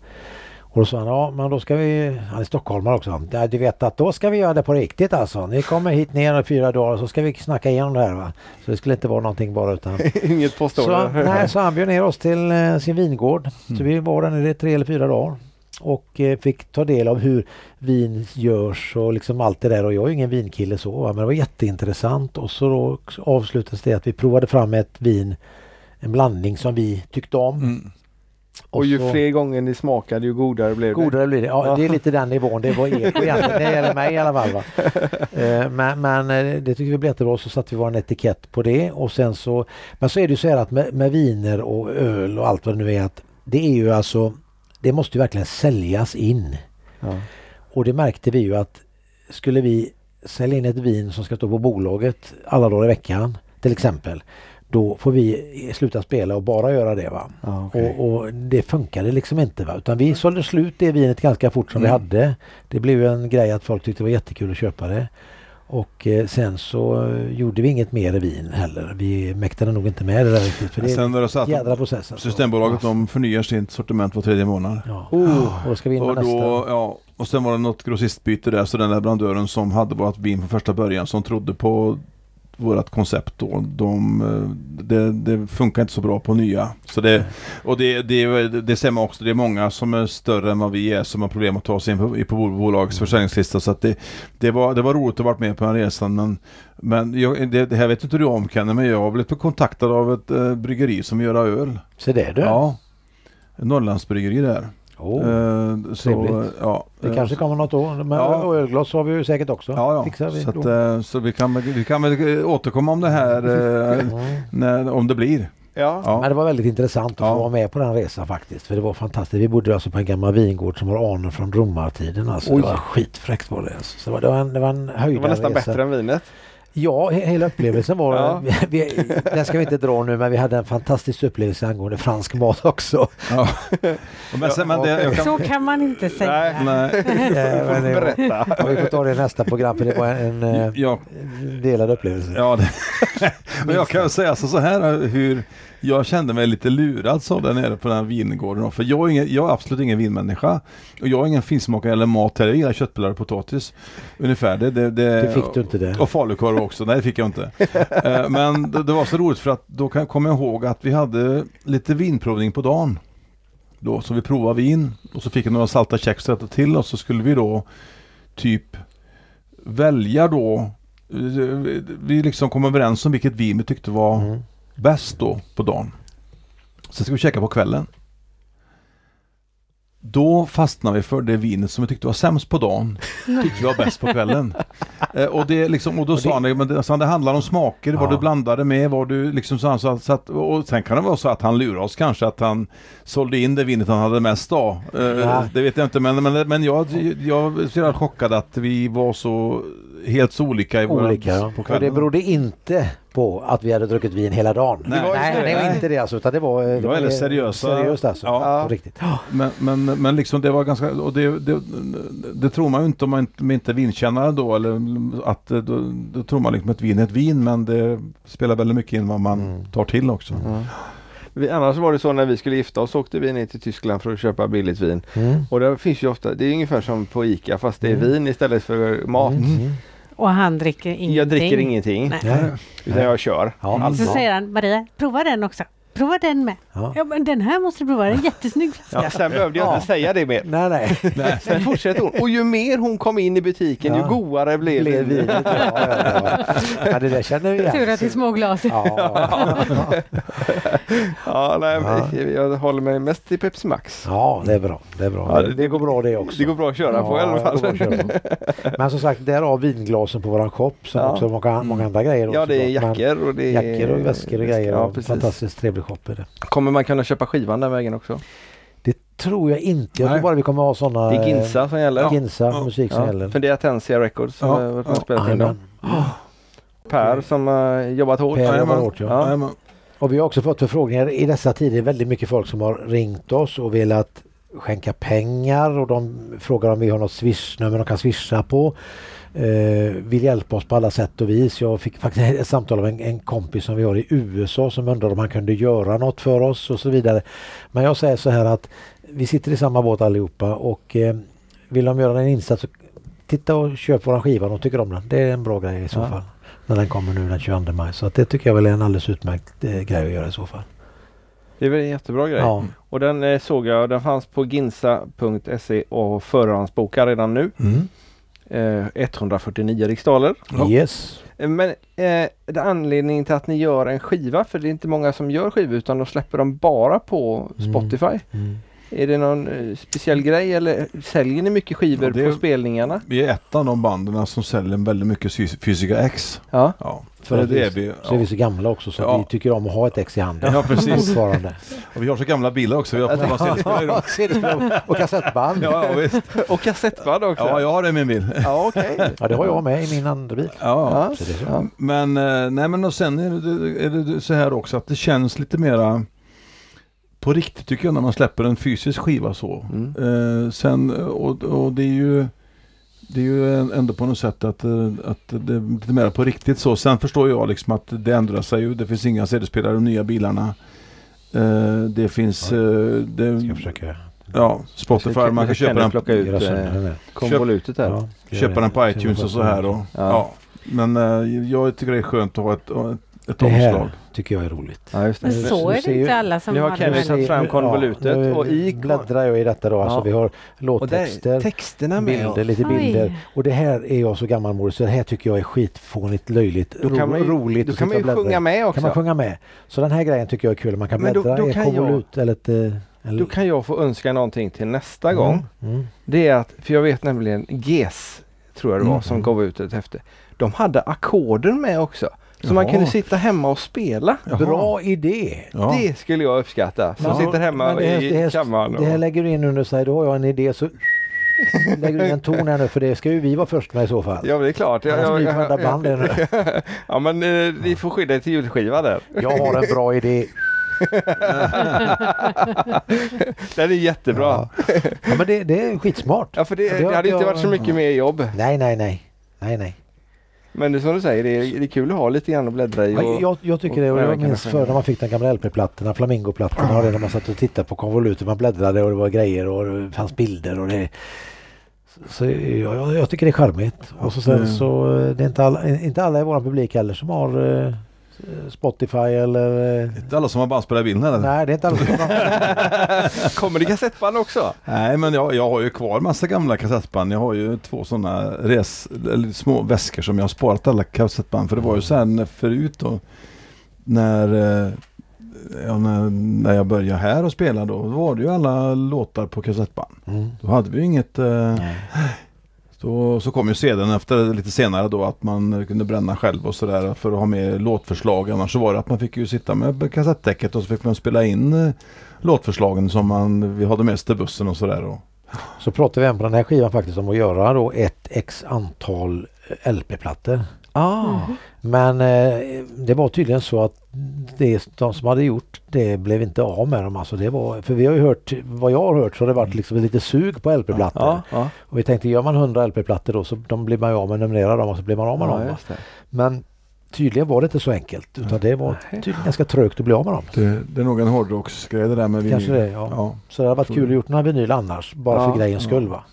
Och då sa han, ja men då ska vi, han är stockholmare också. Ja, du vet att då ska vi göra det på riktigt alltså. Ni kommer hit ner i fyra dagar och så ska vi snacka igenom det här va. Så det skulle inte vara någonting bara utan. (laughs) Inget så, påstående. nej, så han bjöd ner oss till eh, sin vingård. Så vi var där nere i tre eller fyra dagar. Och eh, fick ta del av hur vin görs och liksom allt det där. Och jag är ju ingen vinkille så va? men det var jätteintressant. Och så då avslutades det att vi provade fram ett vin, en blandning som vi tyckte om. Mm. Och ju så- fler gånger ni smakade ju godare blev det. Godare blir det. Ja, det är lite den nivån. Det var eko egentligen. Det gäller mig i alla fall. Va? (laughs) Eh, Men, men eh, det tycker vi blev jättebra. Så satte vi vår etikett på det. Och sen så, men så är det ju så här att med, med viner och öl och allt vad det nu är. att Det är ju alltså Det måste ju verkligen säljas in. Ja. Och det märkte vi ju att skulle vi sälja in ett vin som ska stå på bolaget alla dagar i veckan till exempel. Då får vi sluta spela och bara göra det. va. Ja, okej. Och, och det funkade liksom inte. Va? Utan vi sålde slut det vinet ganska fort som vi Mm. hade. Det blev en grej att folk tyckte det var jättekul att köpa det. Och eh, sen så eh, gjorde vi inget mer vin heller. Vi mäktade nog inte med det där riktigt. För det Sen är det jädra process. alltså. Systembolaget de förnyar sitt sortiment var tredje månad. Ja. Oh. Och då ska vi in med Och, då, nästa. ja, och sen var det något grossistbyte där så den där brandören som hade vårt vin från första början som trodde på vårt koncept då. De, eh, det, det funkar inte så bra på nya. Så det, och det, det, det stämmer också. Det är många som är större än vad vi är som har problem att ta sig in på, på bolagets försäljningslista. Så det, det, var, det var roligt att vara med på den resan. Men, men jag, det, det här vet inte du om Kenny, men jag har blivit kontaktad av ett äh, bryggeri som gör öl. Så det du. Ja. Norrlandsbryggeri där. Oh. Eh, så, ja, Det eh, kanske kommer något år. Men Ja. ölglas har vi ju säkert också. Ja, ja. Fixar vi så, att, eh, så vi kan, väl- vi kan väl eh, återkomma om det här eh, (laughs) Mm. när, om det blir. Ja. Men Ja. det var väldigt intressant att Ja. få vara med på den resan faktiskt. För det var fantastiskt. Vi bodde alltså på en gammal vingård som har anor från romartiden. Alltså. Oj. Det var skitfräckt var det. Alltså. Så det var, det var en, det var en Det höjdarresa. var nästan bättre än vinet. Ja, he- hela upplevelsen var... Ja. (laughs) vi, den ska vi inte dra nu men vi hade en fantastisk upplevelse angående fransk mat också. Ja. (laughs) Men, sen, men det, kan, Så kan man inte säga. Nej. nej, (laughs) men det Berätta. Ja, vi får ta det i nästa program för det var en, en eh, ja, delad upplevelse. ja, det, men jag kan säga så, så här hur jag kände mig lite lurad så där nere på den här vingården. För jag är, ingen, jag är absolut ingen vinmänniska. Och jag är ingen finsmakare eller mat heller. Jag gillar köttbullar och potatis. Ungefär. Det, det, det, Det fick du inte det. Och falukorv också. Nej det fick jag inte. Eh, Men det, det var så roligt för att då kan- jag ihåg att vi hade lite vinprovning på dagen. Då, så vi provade vin och så fick jag några salta kex att till och så skulle vi då typ välja då eh, vi liksom kom överens om vilket vin vi tyckte var Mm. Bäst då på dagen. Sen ska vi käka på kvällen. Då fastnade vi för det vinet som vi tyckte var sämst på dagen. (laughs) Tyckte vi var bäst på kvällen. Eh, och, det liksom, och då sa han, men det, så det handlar om smaker, vad Ja. du blandade med, vad du liksom så, så, så att, och sen kan det vara så att han lurade oss kanske att han sålde in det vinet han hade mest av. Eh, Ja. Det vet jag inte men, men, men jag, jag var chockad att vi var så helt så olika i våra, Olika ja. på Och det kvällen. berodde inte på att vi hade druckit vin hela dagen. Nej. Det var nej, det. det var Nej. inte det alltså utan det var, det var väldigt seriösa- seriöst alltså. Ja. På riktigt. Men, men, men liksom det var ganska, och det, det, det tror man ju inte om man inte, inte är vinkännare då eller att då, då tror man liksom att vin är ett vin men det spelar väldigt mycket in vad man Mm. tar till också. Ja. Vi, annars var det så när vi skulle gifta oss åkte vi ner till Tyskland för att köpa billigt vin. Mm. Och det finns ju ofta, det är ungefär som på ICA fast det är Mm. vin istället för mat. Mm. Och han dricker ingenting. Jag dricker ingenting Nej. Nej. utan jag kör. Ja. Alltså. Så säger han, Maria, prova den också. Prova den med. Ja. Ja men den här måste du prova, det är en jättesnygg flaska. Ja, sen behövde jag Ja. inte säga det mer. Nej, nej. Sen fortsätter hon. Och ju mer hon kom in i butiken ju godare blev Blev det. vinet. Ja, ja, ja. ja, det där känner vi igen. Tur att det är små glas. (laughs) Ja, nej, Jag håller mig mest till Pepsi Max. ja, det är bra. Det, är bra. Ja, det, det går bra det också. Det går bra att köra på i alla fall. Men som sagt, där har vinglasen på våran shop som Ja. också många, många andra grejer. Ja, det är jackor och det är... Jackor och väskor och grejer. Ja, precis. fantastiskt trevlig shop är det. Kommer man kunna köpa skivan den vägen också? Det tror jag inte. Jag Nej. tror bara vi kommer ha sådana... Det är Ginsa som gäller. Ginsa Ja. musik som Ja, gäller. för det är Atensia Records som Ja, ja. spelat in dem. Per som har jobbat hårt. Per jobbar Jajamän. hårt, ja. Och vi har också fått förfrågningar i dessa tider. Väldigt mycket folk som har ringt oss och velat skänka pengar och de frågar om vi har något swishnummer de kan swisha på. Eh, vill hjälpa oss på alla sätt och vis. Jag fick faktiskt ett samtal av en, en kompis som vi har i USA som undrade om han kunde göra något för oss och så vidare. Men jag säger så här att vi sitter i samma båt allihopa och eh, vill de göra en insats så titta och köp våran skiva. De tycker om den. Det är en bra grej i så Ja. fall. När den kommer nu den 22 maj. Så att det tycker jag väl är en alldeles utmärkt eh, grej att göra i så fall. Det är väl en jättebra grej. Ja. Och den eh, såg jag, den fanns på ginsa.se och förhandsboka redan nu. Mm. Eh, 149 riksdaler. Ja. Yes. Eh, Men eh, anledningen till att ni gör en skiva, för det är inte många som gör skivor utan de släpper dem bara på Mm. Spotify. Mm. Är det någon eh, speciell grej eller säljer ni mycket skivor Ja, det är- på spelningarna? Vi är ett av de banden som säljer väldigt mycket Fys- Fysika X. Ja. Ja, För att det vi- är vi. Så är vi Ja. så gamla också så Ja. vi tycker om att ha ett ex i handen. (laughs) Ja, precis. Fortfarande. Och vi har så gamla bilar också. Vi har fått vara CD-spelare (laughs) och kassettband. Ja. Ja, ja, visst. (laughs) Och kassettband också? Ja, jag har det i min bil. Ja, okej. det har jag med i min andra bil. Ja. Ja. Så det är så. Ja. Men, eh, nej men och sen är det, är det så här också att det känns lite mera på riktigt tycker jag när man släpper en fysisk skiva så. Mm. Eh, sen, och, och det är ju det är ju en- ändå på något sätt att, eh, att det är lite mer på riktigt så. Sen förstår jag liksom att det ändrar sig ju. Det finns inga CD-spelare i de nya bilarna. Eh, det finns Ja. eh, det, Ska jag försöka ja, Spotify, man kan köpa den, plocka ut eh, konvolutet här. Ja, gör köpa den på iTunes och så här. Och, Ja. ja. Men eh, jag tycker det är skönt att ha ett, ett Det omslag. här tycker jag är roligt. Ja, just Men det. så Du är det ju- inte alla som Nu har har Kenny den här. tagit fram konvolutet nu och i bläddrar jag i detta då. Alltså Ja. vi har låttexter, texterna med. bilder, lite Oj. bilder. Och det här är jag så gammalmodig så det här tycker jag är skitfånigt, löjligt, Då kan man ju, roligt. då kan man ju sjunga med kan också. man sjunga med. Så den här grejen tycker jag är kul. Man kan Men då- bläddra då i kan ett jag- konvolut eller ett... eh, En, Då kan jag få önska någonting till nästa gång. Mm. Mm. Det är att, för jag vet nämligen GES, tror jag det var, Mm. som gav ut ett häfte. De hade ackorden med också. Så man Jaha. kunde sitta hemma och spela. Jaha. Bra idé! Ja. Det skulle jag uppskatta. Som Ja, sitter hemma det här- i det här- kammaren. Det här och- lägger du in under sig, då har jag en idé så (laughs) lägger du in en ton här nu för det ska ju vi vara först med i så fall. Ja, det är klart. Jag, jag, det nu. (laughs) ja, men eh, ni får skydda er till julskiva där. Jag har en bra idé. (laughs) Den är jättebra. Ja, Ja, ja men det, det är skitsmart. för det, Ja, det har det hade inte inte jag- varit så mycket mer jobb. Nej, nej, nej. Nej, nej. Men det är som du säger, det är, det är kul att ha lite grann att bläddra i. Ja, Och, jag, jag tycker det och jag minns förr när man fick de gamla LP-plattorna, Flamingoplattorna och det när man satt och tittade på konvolutet. Man bläddrade och det var grejer och det fanns bilder och det så jag, jag, jag tycker det är charmigt. Och så sen Mm. så eh, det är inte alla, inte alla i vår publik heller som har eh, Spotify eller... eh, Inte alla som har bandspelare i bilen eller? Nej, det är inte alla som har. (laughs) Kommer det kassettband också? Nej men jag, jag har ju kvar massa gamla kassettband. Jag har ju två sådana res, eller små väskor som jag har sparat alla kassettband. För det var ju sen förut då när, eh, ja, när, när jag började här och spela då var det ju alla låtar på kassettband. Mm. Då hade vi ju inget eh så, så kom ju sedan efter lite senare då att man kunde bränna själv och sådär för att ha med låtförslag. Annars så var det att man fick ju sitta med kassettdäcket och så fick man spela in eh, låtförslagen som man, vi hade med oss till bussen och sådär. Så pratade vi även på den här skivan faktiskt om att göra då ett x antal eh, LP-plattor. Ah. Men eh, det var tydligen så att det, de som hade gjort det blev inte av med dem. Alltså det var, för vi har ju hört, vad jag har hört så har det varit liksom lite sug på LP-plattor. Ja, ja. Och vi tänkte gör man 100 LP-plattor då så de blir man ju av med, numrerar dem och så blir man av med ja dem. va? just det. Men tydligen var det inte så enkelt utan det var tydligen ganska trögt att bli av med dem. det, det är nog en hårdrocksgrej det där med Kanske vinyl. det, ja. ja. Så det hade varit kul att gjort några vinyl annars, bara Ja, för grejens ja. skull va.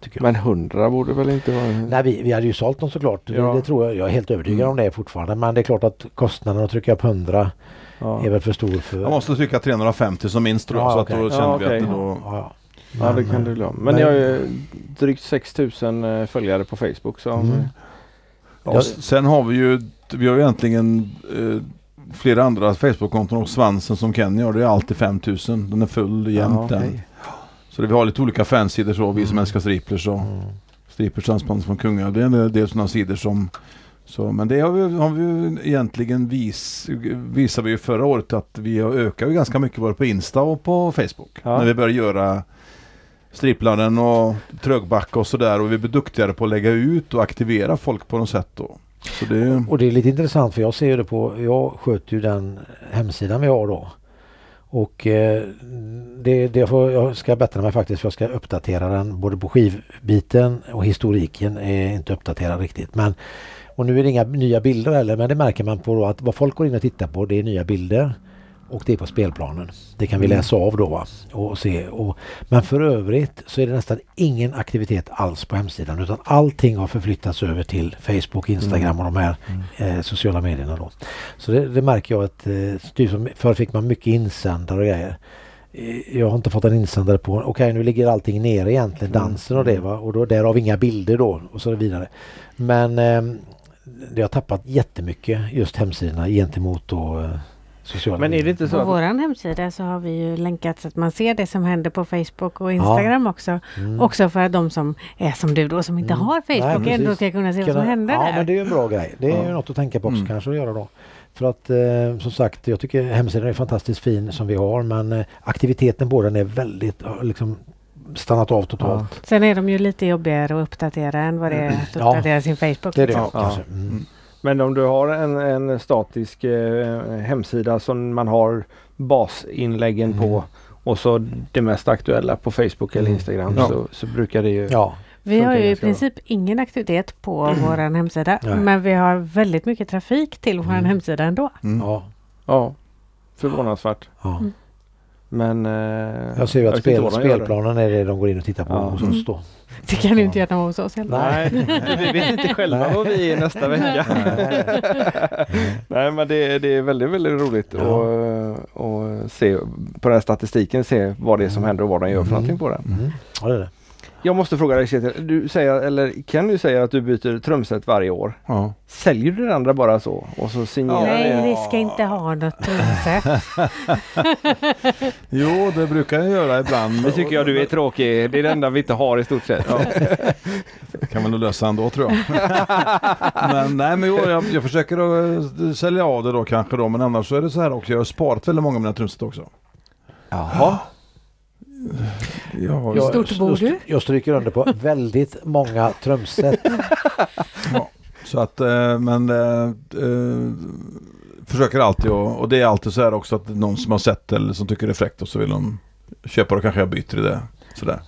Tycker jag. Men hundra borde väl inte vara... Nej, vi, vi hade ju sålt dem såklart. Ja. Det, det tror jag. Jag är helt övertygad Mm. om det fortfarande. Men det är klart att kostnaden att trycka upp 100 Ja. är väl för stor för... Jag måste trycka 350 som minst tror jag. Ja, så okej. att då Ja, kände vi okej. att det då... Ja. Ja det Men, kan du glömma. Men, men- ni har ju drygt 6000 eh, följare på Facebook. Så Mm. Ja, Jag- sen har vi ju, vi har ju egentligen eh, flera andra Facebook-konton och svansen som Kenny har. Det är alltid 5000. Den är full jämt Ja, den. Så det, vi har lite olika fansidor så. Vi som Mm. älskar striplers och Mm. striplers dansband från Kungälv. Det är en del sådana sidor som så, men det har vi, har vi ju egentligen vis, visade vi ju förra året att vi har ökat ganska mycket både på Insta och på Facebook. Ja. När vi börjar göra striplaren och trögbacka och sådär och vi blir duktigare på att lägga ut och aktivera folk på något sätt då. Det, Och det är lite intressant för jag ser ju det på, jag sköter ju den hemsidan vi har då. Och eh, det, det får, jag ska bättra mig faktiskt för jag ska uppdatera den både på skivbiten och historiken är inte uppdaterad riktigt. Men, och nu är det inga nya bilder heller men det märker man på då att vad folk går in och tittar på det är nya bilder. Och det är på spelplanen. Det kan vi Mm. läsa av då va? och se. Och, men för övrigt så är det nästan ingen aktivitet alls på hemsidan utan allting har förflyttats över till Facebook, Instagram och de här eh, sociala medierna då. Så det, det märker jag att eh, typ som, förr fick man mycket insändare och grejer. Eh, Jag har inte fått en insändare på, okej nu ligger allting nere egentligen, dansen och det va och då därav inga bilder då och så vidare. Men eh, det har tappat jättemycket just hemsidorna gentemot då eh, sociala Men är det inte så På vår hemsida så har vi ju länkat så att man ser det som händer på Facebook och Instagram också. Mm. Också för de som är som du då som inte Mm. har Nej, Facebook ändå precis. ska kunna se vad som händer ja, där. men det är ju en bra grej. Det är Ja. ju något att tänka på också Mm. kanske att göra då. För att eh, som sagt, jag tycker hemsidan är fantastiskt fin som vi har men eh, aktiviteten på den är väldigt, har liksom stannat av totalt. Sen är de ju lite jobbigare att uppdatera än vad det är att Ja. uppdatera sin Facebook. Det är det liksom. Ja. kanske. Mm. Men om du har en, en statisk eh, hemsida som man har basinläggen Mm. på och så det mest aktuella på Facebook eller Mm. Instagram Ja. så, så brukar det ju... Ja, Vi har ju i ganska bra. princip ingen aktivitet på vår hemsida. Nej. Men vi har väldigt mycket trafik till vår Mm. hemsida ändå. mm. ja, Ja, förvånansvärt. ja. Mm. Men... Eh, Jag ser ju att spel, spelplanen är det de går in och tittar på Ja. hos oss då. Det kan du inte göra hos oss heller. Nej, vi vet inte själva Nej. vad vi är nästa vecka. Nej men det, det är väldigt, väldigt roligt Ja. att, att se på den här statistiken, se vad det är som händer och vad de gör för Mm. någonting på den. Mm. Ja, det är det. Jag måste fråga dig Kjetil, du säger, eller kan du säga att du byter trumset varje år? Ja. Säljer du det andra bara så och så signerar Nej, det? vi ska inte ha något trumset. (laughs) Jo, det brukar jag göra ibland. Det tycker jag du är tråkig. Det är det enda vi inte har i stort sett. Ja. kan väl nog lösa ändå tror jag. (laughs) men nej men jo, jag, jag försöker att eh, sälja av det då kanske då. Men annars så är det så här också. Jag har sparat väldigt många av mina trumset också. Jaha. Jag har, Jag, Stort bor du? jag stryker under på väldigt många trumset. (laughs) Så att eh, men eh, eh, försöker alltid och, och det är alltid så här också att någon som har sett eller som tycker det är fräckt och så vill de köpa det kanske jag byter i det. Sådär.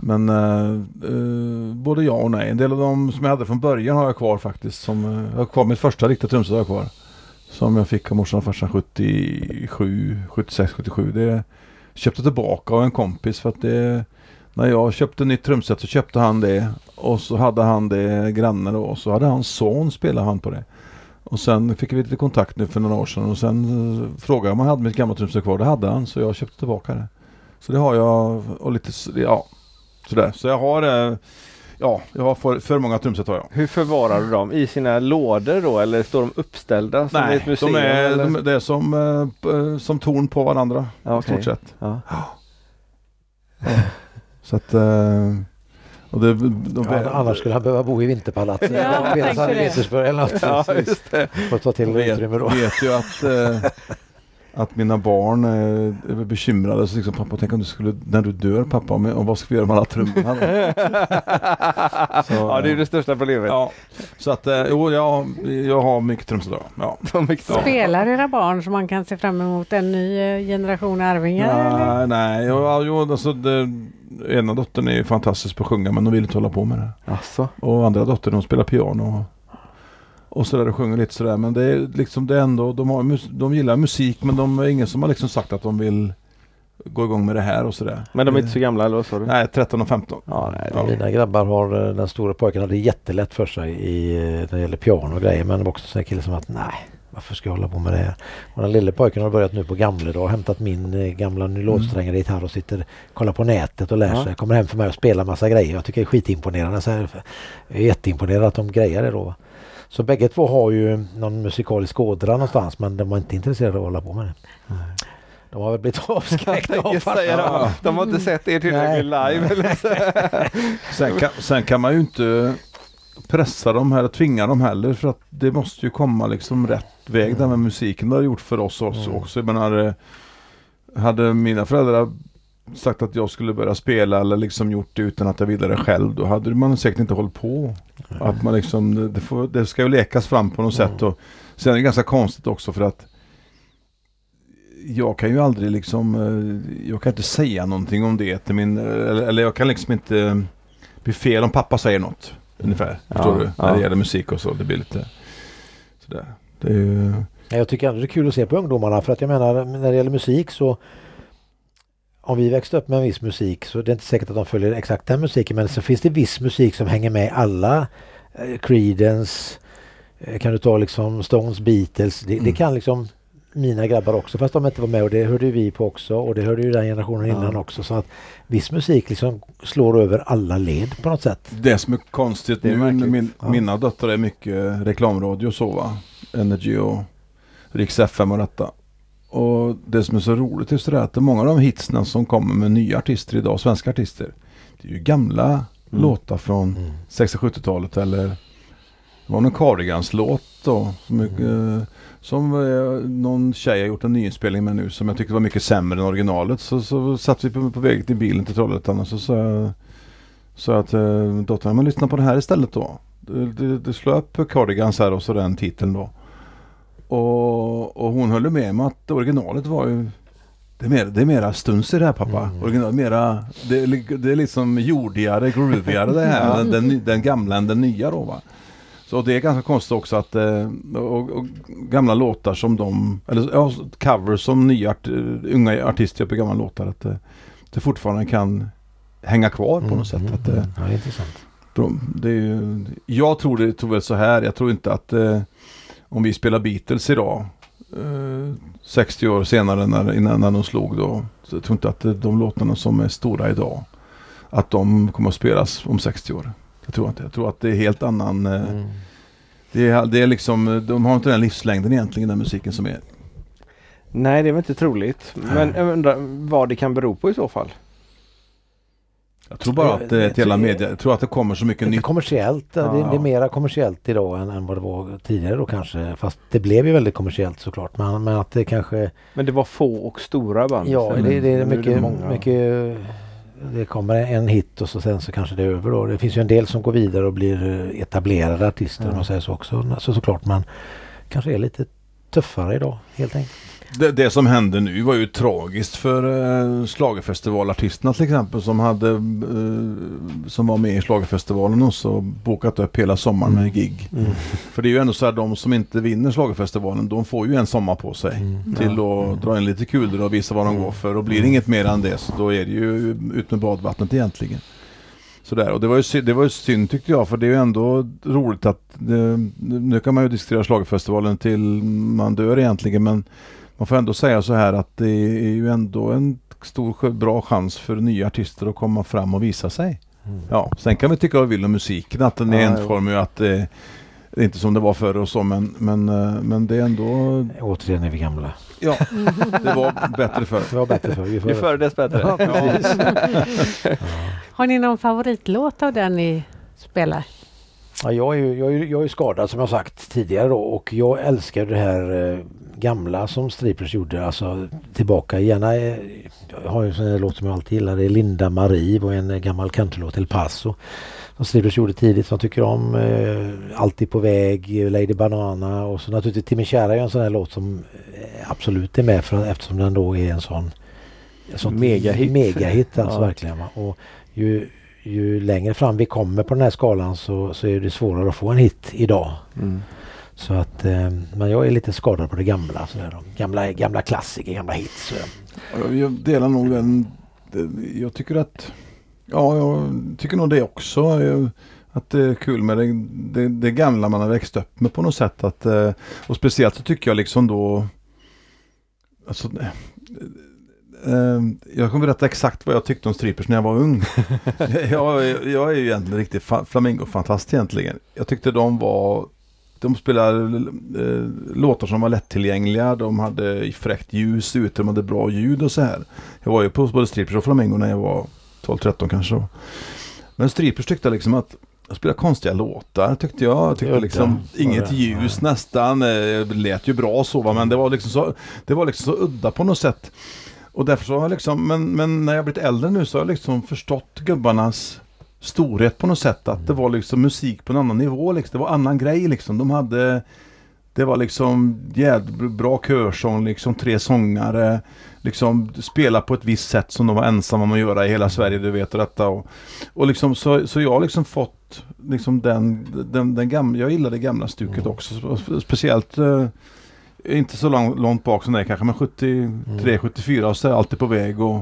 Men eh, både ja och nej. En del av dem som jag hade från början har jag kvar faktiskt. Som, jag har kvar mitt första riktiga trumset har jag kvar. Som jag fick av morsan och farsan 77, 76, 77. Det köpte tillbaka av en kompis för att det när jag köpte nytt trumset så köpte han det och så hade han det granne då och så hade hans son spelat han på det. Och sen fick vi lite kontakt nu för några år sedan och sen frågade jag om han hade mitt gamla trumset kvar. Det hade han så jag köpte tillbaka det. Så det har jag och lite ja sådär. Så jag har eh, Ja, jag har för, för många trumset har jag. Hur förvarar du dem? I sina lådor då eller står de uppställda som Nej, ett museum? de är, eller? de, det är som, eh, p- som torn på varandra Ja, i stort sett. Ja. Så att, eh, och det, de, Ja, annars skulle han behöva bo i vinterpalatset. Ja, det. Petersburg eller något. ja, ta till vet, utrymme då. vet ju att, eh, (laughs) att mina barn eh, är bekymrade. Så liksom, pappa, tänk om du skulle, när du dör pappa, och, och vad ska vi göra med alla trummorna? (laughs) då?" Så, ja, det är det största problemet. Ja, så att eh, jo, jag, jag har mycket trumset då. Ja. (laughs) Spelar era barn så man kan se fram emot en ny eh, generation arvingar? eller? Nej, nej, jo, jo, alltså det, ena dottern är ju fantastisk på att sjunga men de vill inte hålla på med det. Alltså. Och andra dottern hon spelar piano och, sådär och sjunger lite sådär. Men det är liksom det är ändå, de, har, de gillar musik men de är ingen som har liksom sagt att de vill gå igång med det här och sådär. Men de är inte så gamla eller vad sa du? Nej, 13 och 15. Ja, nej, Ja. Mina grabbar har, eh, den stora pojken hade jättelätt för sig i, eh, när det gäller piano och grejer men det var också en sån här kille som att nej, varför ska jag hålla på med det här? Och den lille pojken har börjat nu på gamla och hämtat min eh, gamla nylonsträngade gitarr och sitter kollar på nätet och lär Ja. sig. Kommer hem för mig och spelar massa grejer. Jag tycker det är skitimponerande. Så här, jag är jätteimponerad att de grejer det då. Så bägge två har ju någon musikalisk ådra någonstans men de var inte intresserade av att hålla på med det. De har väl blivit (laughs) avskräckta av farsan. det. De har inte sett er tillräckligt live. Eller så. (laughs) Sen kan, sen kan man ju inte pressa dem här och tvinga dem heller för att det måste ju komma liksom rätt väg där med musiken. Det har gjort för oss också. Mm. också. Jag menar, eh, hade mina föräldrar sagt att jag skulle börja spela eller liksom gjort det utan att jag ville det själv då hade man säkert inte hållit på. Att man liksom, det- får, det ska ju lekas fram på något Mm. sätt. Och sen är det ganska konstigt också för att jag kan ju aldrig liksom, eh, jag kan inte säga någonting om det till min, eller, eller jag kan liksom inte bli fel om pappa säger något. Ungefär, Ja, förstår du? När ja. det gäller musik och så. Det blir lite sådär. Det är ju, Jag tycker ändå det är kul att se på ungdomarna för att jag menar när det gäller musik så om vi växte upp med en viss musik så det är inte säkert att de följer exakt den musiken men så finns det viss musik som hänger med alla. Eh, Creedence, eh, kan du ta liksom Stones, Beatles. Det, det Mm. kan liksom mina grabbar också fast de inte var med och det hörde ju vi på också och det hörde ju den generationen innan Ja. också. Så att viss musik liksom slår över alla led på något sätt. det som är konstigt Det är nu, min, Ja. mina döttrar är mycket reklamradio och så va. Energy och Rix FM och detta. Och det som är så roligt just det där att är många av de hitsna som kommer med nya artister idag, svenska artister. Det är ju gamla låtar från Mm. 60-70-talet eller det var någon Cardigans-låt då. Som, eh, som eh, någon tjej har gjort en nyinspelning med nu som jag tyckte var mycket sämre än originalet. Så, så satt vi på, på väg till bilen till Trollhättan och så sa jag så att eh, dottern, men lyssna på det här istället då. Du, du, du slår upp Cardigans här och så den titeln då. Och, och hon höll med mig att originalet var ju det är, mer, det är mera stuns i det här pappa. Mm. Original, mera, det, det är liksom jordigare, groovigare det här. (laughs) den, den, den gamla än den nya då va. Så det är ganska konstigt också att eh, och, och gamla låtar som de, eller ja, covers som nya art, unga artister gör på gamla låtar. Att eh, det fortfarande kan hänga kvar på något sätt. Mm, Att, eh, mm. Ja, det är intressant. de- det är ju, jag tror det tror väl så här. Jag tror inte att eh, om vi spelar Beatles idag eh, 60 år senare när, innan när de slog då. Så jag tror inte att de låtarna som är stora idag att de kommer att spelas om 60 år. Jag tror inte. Jag tror att det är helt annan. Eh, Mm. det, är, det är liksom, de har inte den livslängden egentligen den musiken som är. Nej, det är väl inte troligt. Men jag undrar vad det kan bero på i så fall. Jag tror bara Ja, att det ett det- hela media. Jag tror att det kommer så mycket nytt. kommersiellt, det, det Ja. är mera kommersiellt idag än, än vad det var tidigare då kanske. Fast det blev ju väldigt kommersiellt såklart. Men, men att det kanske, Men det var få och stora band. ja det, det är mycket, många. mycket det kommer en hit och så sen så kanske det är över då. Det finns ju en del som går vidare och blir eh, etablerade artister om Ja. man säger så också. Så såklart men kanske är lite tuffare idag helt enkelt. Det, det som hände nu var ju tragiskt för eh, schlagerfestivalartisterna till exempel som hade eh, som var med i schlagerfestivalen och så bokat upp hela sommaren med gig. Mm. För det är ju ändå så här de som inte vinner schlagerfestivalen de får ju en sommar på sig Mm. till att dra in lite kulor och visa vad de går för och blir det inget mer än det så då är det ju ut med badvattnet egentligen. Sådär. Och det var, ju, sy- det var ju synd tyckte jag för det är ju ändå roligt att det, nu kan man ju diskutera schlagerfestivalen till man dör egentligen men man får ändå säga så här att det är ju ändå en stor bra chans för nya artister att komma fram och visa sig. Ja, sen kan vi tycka vad vi vill om musiken, att den är Ja, enformig och att det, det är inte som det var förr och så, men, men, eh, men det är ändå... Återigen är vi gamla. Ja, det var bättre förr. Det var bättre för Vi Ju förr dess bättre. Ja, precis. Har ni någon favoritlåt av den ni spelar? Ja, jag, är ju, jag, är, jag är skadad som jag sagt tidigare då och jag älskar det här eh, gamla som Striplers gjorde. Alltså tillbaka gärna. Eh, jag har ju en sån här låt som jag alltid gillar. Det är Linda Marie och en eh, gammal countrylåt El Paso. Som Striplers gjorde tidigt som jag tycker om. Eh, Alltid på väg, eh, Lady Banana och så naturligtvis Timmy Kära är en sån här låt som eh, absolut är med för, eftersom den då är en sån Megahit. Megahit alltså Ja. verkligen. Va? Och ju, ju längre fram vi kommer på den här skalan så, så är det svårare att få en hit idag. Mm. Så att, eh, men jag är lite skadad på det gamla. Sådär, då. gamla, gamla klassiker, gamla hits. Så. Jag delar nog den. Jag tycker att, ja, jag tycker nog det också. Jag- Att det är kul med det, det, det gamla man har växt upp med på något sätt. Att, eh, och speciellt så tycker jag liksom då, alltså, jag kommer berätta exakt vad jag tyckte om strippers när jag var ung. (laughs) jag, jag är ju egentligen en riktig fa- flamingofantast egentligen. Jag tyckte de var de spelade eh, låtar som var lättillgängliga, de hade fräckt ljus ute, de hade bra ljud och så här. Jag var ju på både strippers och flamingo när jag var 12-13 kanske. då. Men strippers tyckte liksom att jag spelade konstiga låtar tyckte jag. Jag tyckte liksom inget ljus nästan. eh, Det lät ju bra så va, men det var liksom så, det var liksom så udda på något sätt. Och därför så har jag liksom, men, men när jag blivit äldre nu så har jag liksom förstått gubbarnas storhet på något sätt. Att det var liksom musik på en annan nivå liksom. Det var annan grej liksom. De hade det var liksom jävligt bra körsång, liksom tre sångare. Liksom spela på ett visst sätt som de var ensamma om att göra i hela Sverige, du vet detta. Och, och liksom så, så jag har liksom fått liksom den, den, den gamla, jag gillar det gamla stuket också. Spe- Speciellt eh, inte så långt, långt bak som det är kanske, men 73, 74 och så är alltid på väg och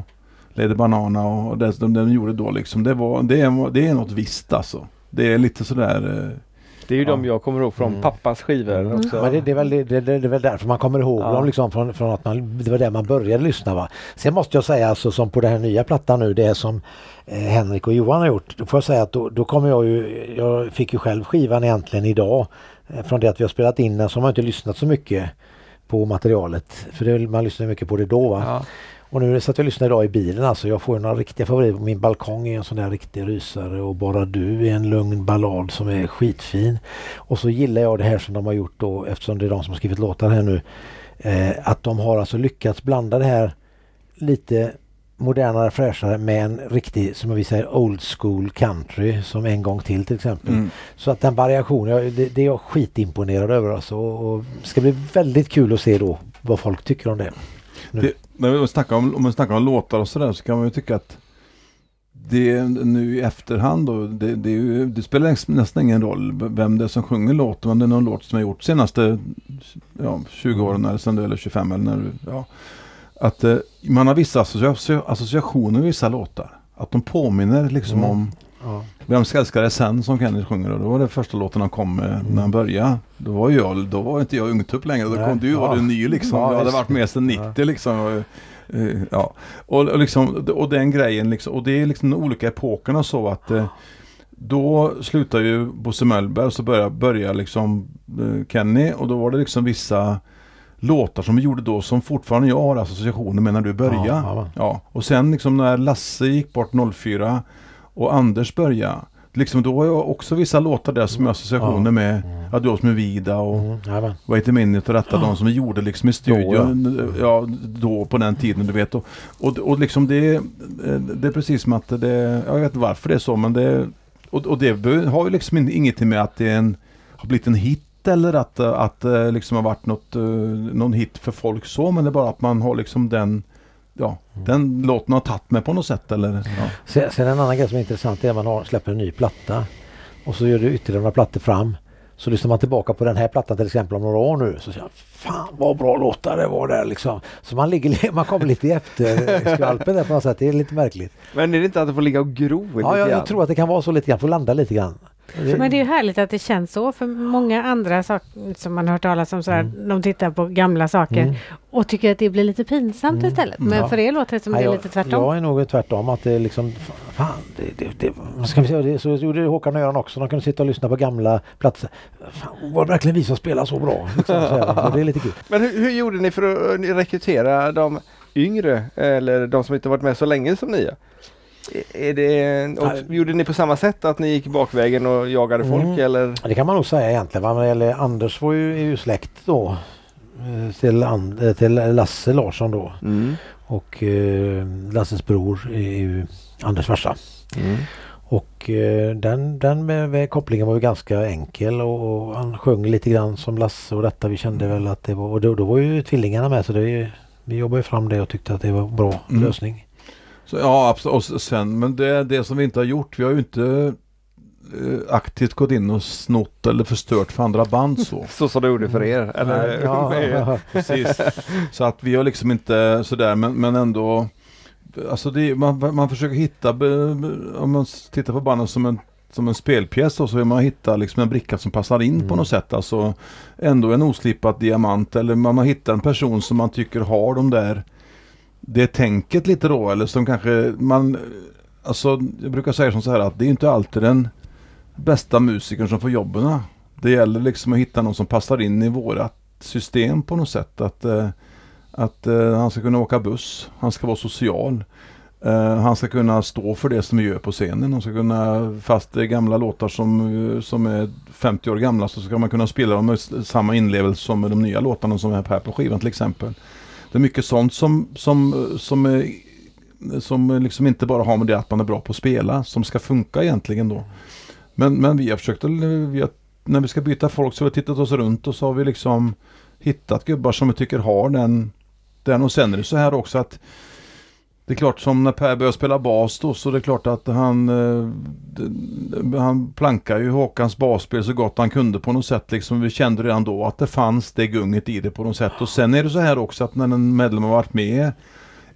Lady Banana och det de, de gjorde då liksom. Det, var, det, är, det är något visst alltså. Det är lite sådär eh, Det är ju Ja. de jag kommer ihåg från Mm. pappas skivor Mm. också. Men det, det, är väl, det, det, det är väl därför man kommer ihåg Ja. dem liksom från, från att man, det var där man började lyssna. Va? Sen måste jag säga alltså som på den här nya plattan nu, det som eh, Henrik och Johan har gjort. Då får jag säga att då, då kommer jag ju, jag fick ju själv skivan egentligen idag. Eh, från det att vi har spelat in den så har man inte lyssnat så mycket på materialet. För det, man lyssnar mycket på det då. Va? Ja. Och nu så att jag lyssnar idag i bilen alltså. Jag får några riktiga favoriter. Min balkong är en sån där riktig rysare och Bara du är en lugn ballad som är skitfin. Och så gillar jag det här som de har gjort då eftersom det är de som har skrivit låtar här nu. Eh, att de har alltså lyckats blanda det här lite modernare, fräschare med en riktig, som vi säger, old school country som en gång till till exempel. mm. Så att den variationen, det, det är jag skitimponerad över alltså. Och det ska bli väldigt kul att se då vad folk tycker om det. Det, när vi snackar om, om man snackar om låtar och sådär så kan man ju tycka att det nu i efterhand då, det, det, ju, det spelar näst- nästan ingen roll vem det är som sjunger låten, om det är någon låt som jag gjort senaste ja, 20 åren eller sen du, eller 25 eller när du, ja. Att eh, man har vissa associa- associationer med vissa låtar. Att de påminner liksom Mm. om Ja. Vem ska älska dig sen som Kenneth sjunger och då var det första låten han kom med när han började. Då var jag, då var inte jag ungtupp längre, då Nej. kom du var Ja. du ny liksom. Ja, jag hade varit med sedan 90 liksom. Och, eh, ja. och, och, liksom, och den grejen liksom, och det är liksom de olika epokerna så att eh, då slutar ju Bosse Möllberg och så börjar, börjar liksom eh, Kenny och då var det liksom vissa låtar som vi gjorde då som fortfarande jag har associationer med när du började. Ja, ja. Ja, och sen liksom när Lasse gick bort 04 och Anders började. Liksom då har jag också vissa låtar där som jag har associationer Ja. med. Mm. Adios med Vida och Mm, jajamän. Wait a minute och detta. De som vi gjorde liksom i studion. Då, ja. då på den tiden du vet. Och, och, och liksom det, eh, det är precis som att det, jag vet inte varför det är så men det, och, och det har ju liksom in- ingenting med att det är en, har blivit en hit eller att, eh, att det liksom har varit något, eh, någon hit för folk så men det är bara att man har liksom den Ja, den låten har tagit med på något sätt eller? Ja. Sen, sen en annan grej som är intressant är att man har, släpper en ny platta och så gör du ytterligare några plattor fram. Så lyssnar man tillbaka på den här plattan till exempel om några år nu så säger man Fan vad bra låtar det var där liksom. Så man, ligger, man kommer lite i efterskvalpen där på något sätt. Det är lite märkligt. Men är det inte att det får ligga och gro Ja, jag, jag tror att det kan vara så lite grann. Får landa lite grann. Men det är ju härligt att det känns så för många andra saker som man har hört talas om sådär, Mm. de tittar på gamla saker Mm. och tycker att det blir lite pinsamt Mm. istället. Men Ja. för er låter det som Ja, det är lite tvärtom. Jag är nog tvärtom att det är liksom Fan, det, det, det, vad ska vi säga, det, så gjorde Håkan och Göran också. De kunde sitta och lyssna på gamla platser. Fan, var det verkligen vi som spelar så bra? Liksom, så det är lite kul. Men hur, hur gjorde ni för att eh, rekrytera de yngre eller de som inte varit med så länge som ni är? Det, och gjorde ni på samma sätt att ni gick bakvägen och jagade folk Mm. eller? Ja, Det kan man nog säga egentligen. va. Gäller Anders var ju, är ju släkt då eh, till, And, eh, till Lasse Larsson då. Mm. Och eh, Lasses bror är ju Anders farsa. Mm. Och eh, den, den med, med kopplingen var ju ganska enkel och, och han sjöng lite grann som Lasse och detta. Vi kände väl att det var, och då, då var ju tvillingarna med så det, vi jobbade fram det och tyckte att det var en bra Mm. lösning. Så, ja, absolut. Och sen, men det är det som vi inte har gjort. Vi har ju inte eh, aktivt gått in och snott eller förstört för andra band så. (laughs) Så som det gjorde för er? Eller? Ja, (laughs) med- (laughs) Precis. Så att vi har liksom inte sådär men, men ändå Alltså det, man, man försöker hitta, om man tittar på banden som en, som en spelpjäs då, så vill man hitta liksom en bricka som passar in på Mm. något sätt. Alltså ändå en oslipad diamant eller man, man hittar en person som man tycker har de där det tänket lite då eller som kanske man Alltså jag brukar säga som så här att det är inte alltid den bästa musikern som får jobben. Det gäller liksom att hitta någon som passar in i vårat system på något sätt. Att, eh, att eh, han ska kunna åka buss, han ska vara social. Eh, han ska kunna stå för det som vi gör på scenen. Han ska kunna, fast det är gamla låtar som, som är 50 år gamla så ska man kunna spela dem med samma inlevelse som med de nya låtarna som är här på skivan till exempel. Det är mycket sånt som, som, som, är, som liksom inte bara har med det att man är bra på att spela som ska funka egentligen då. Men, men vi har försökt, eh, vi har, när vi ska byta folk så har vi tittat oss runt och så har vi liksom hittat gubbar som vi tycker har den, den och sen är det så här också att det är klart som när Per började spela bas då så det är klart att han eh, han plankar ju Håkans basspel så gott han kunde på något sätt liksom. Vi kände redan då att det fanns det gunget i det på något sätt. Och sen är det så här också att när en medlem har varit med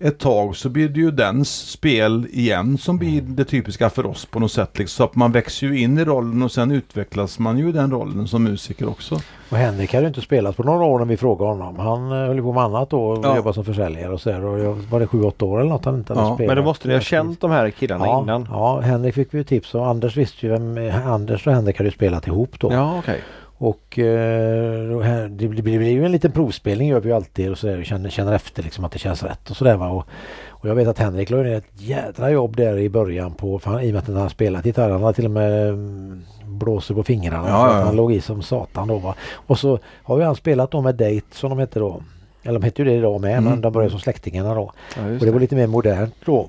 ett tag så blir det ju dens spel igen som blir det typiska för oss på något sätt. Liksom. Så att man växer ju in i rollen och sen utvecklas man ju i den rollen som musiker också. Och Henrik hade ju inte spelat på några år när vi frågade honom. Han eh, höll på med annat då och Ja. jobbade som försäljare och så där. Och jag- var det sju, åtta år eller något han inte hade Ja, spelat. Men då måste ni ha känt de här killarna ja, innan? Ja, Henrik fick vi ju tips och Anders visste ju vem Anders och Henrik hade ju spelat ihop då. Ja, okej. Och eh, det, blir, det ju en liten provspelning gör vi ju alltid och så där, känner, känner efter liksom att det känns rätt och sådär va. Och, och jag vet att Henrik la ner ett jädra jobb där i början på, för han, i och med att han har spelat gitarr. Han har till och med mm, blåser på fingrarna. Ja, ja. Han låg i som satan då va. Och så har ju han spelat då med Date som de hette då. Eller de hette ju det idag med Mm. men de började som släktingarna då. Och det var lite mer modernt då.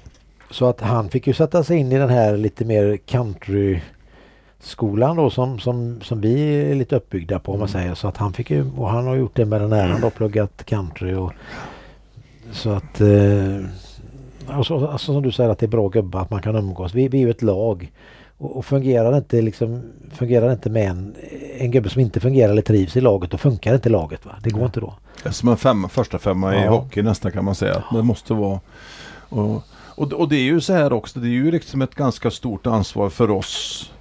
Så att han fick ju sätta sig in i den här lite mer country skolan då som, som, som vi är lite uppbyggda på om man säger. Så att han fick ju, och han har gjort det med den han har pluggat country och så att eh, och så, alltså som du säger att det är bra gubbar, att man kan umgås. Vi, vi är ju ett lag. Och, och fungerar det inte liksom, fungerar det inte med en, en gubbe som inte fungerar eller trivs i laget, då funkar inte laget. Va? Det går inte då. Det är som en femma, första femma i Ja. hockey nästan kan man säga. Att det måste vara. Och, och, och det är ju så här också. Det är ju liksom ett ganska stort ansvar för oss.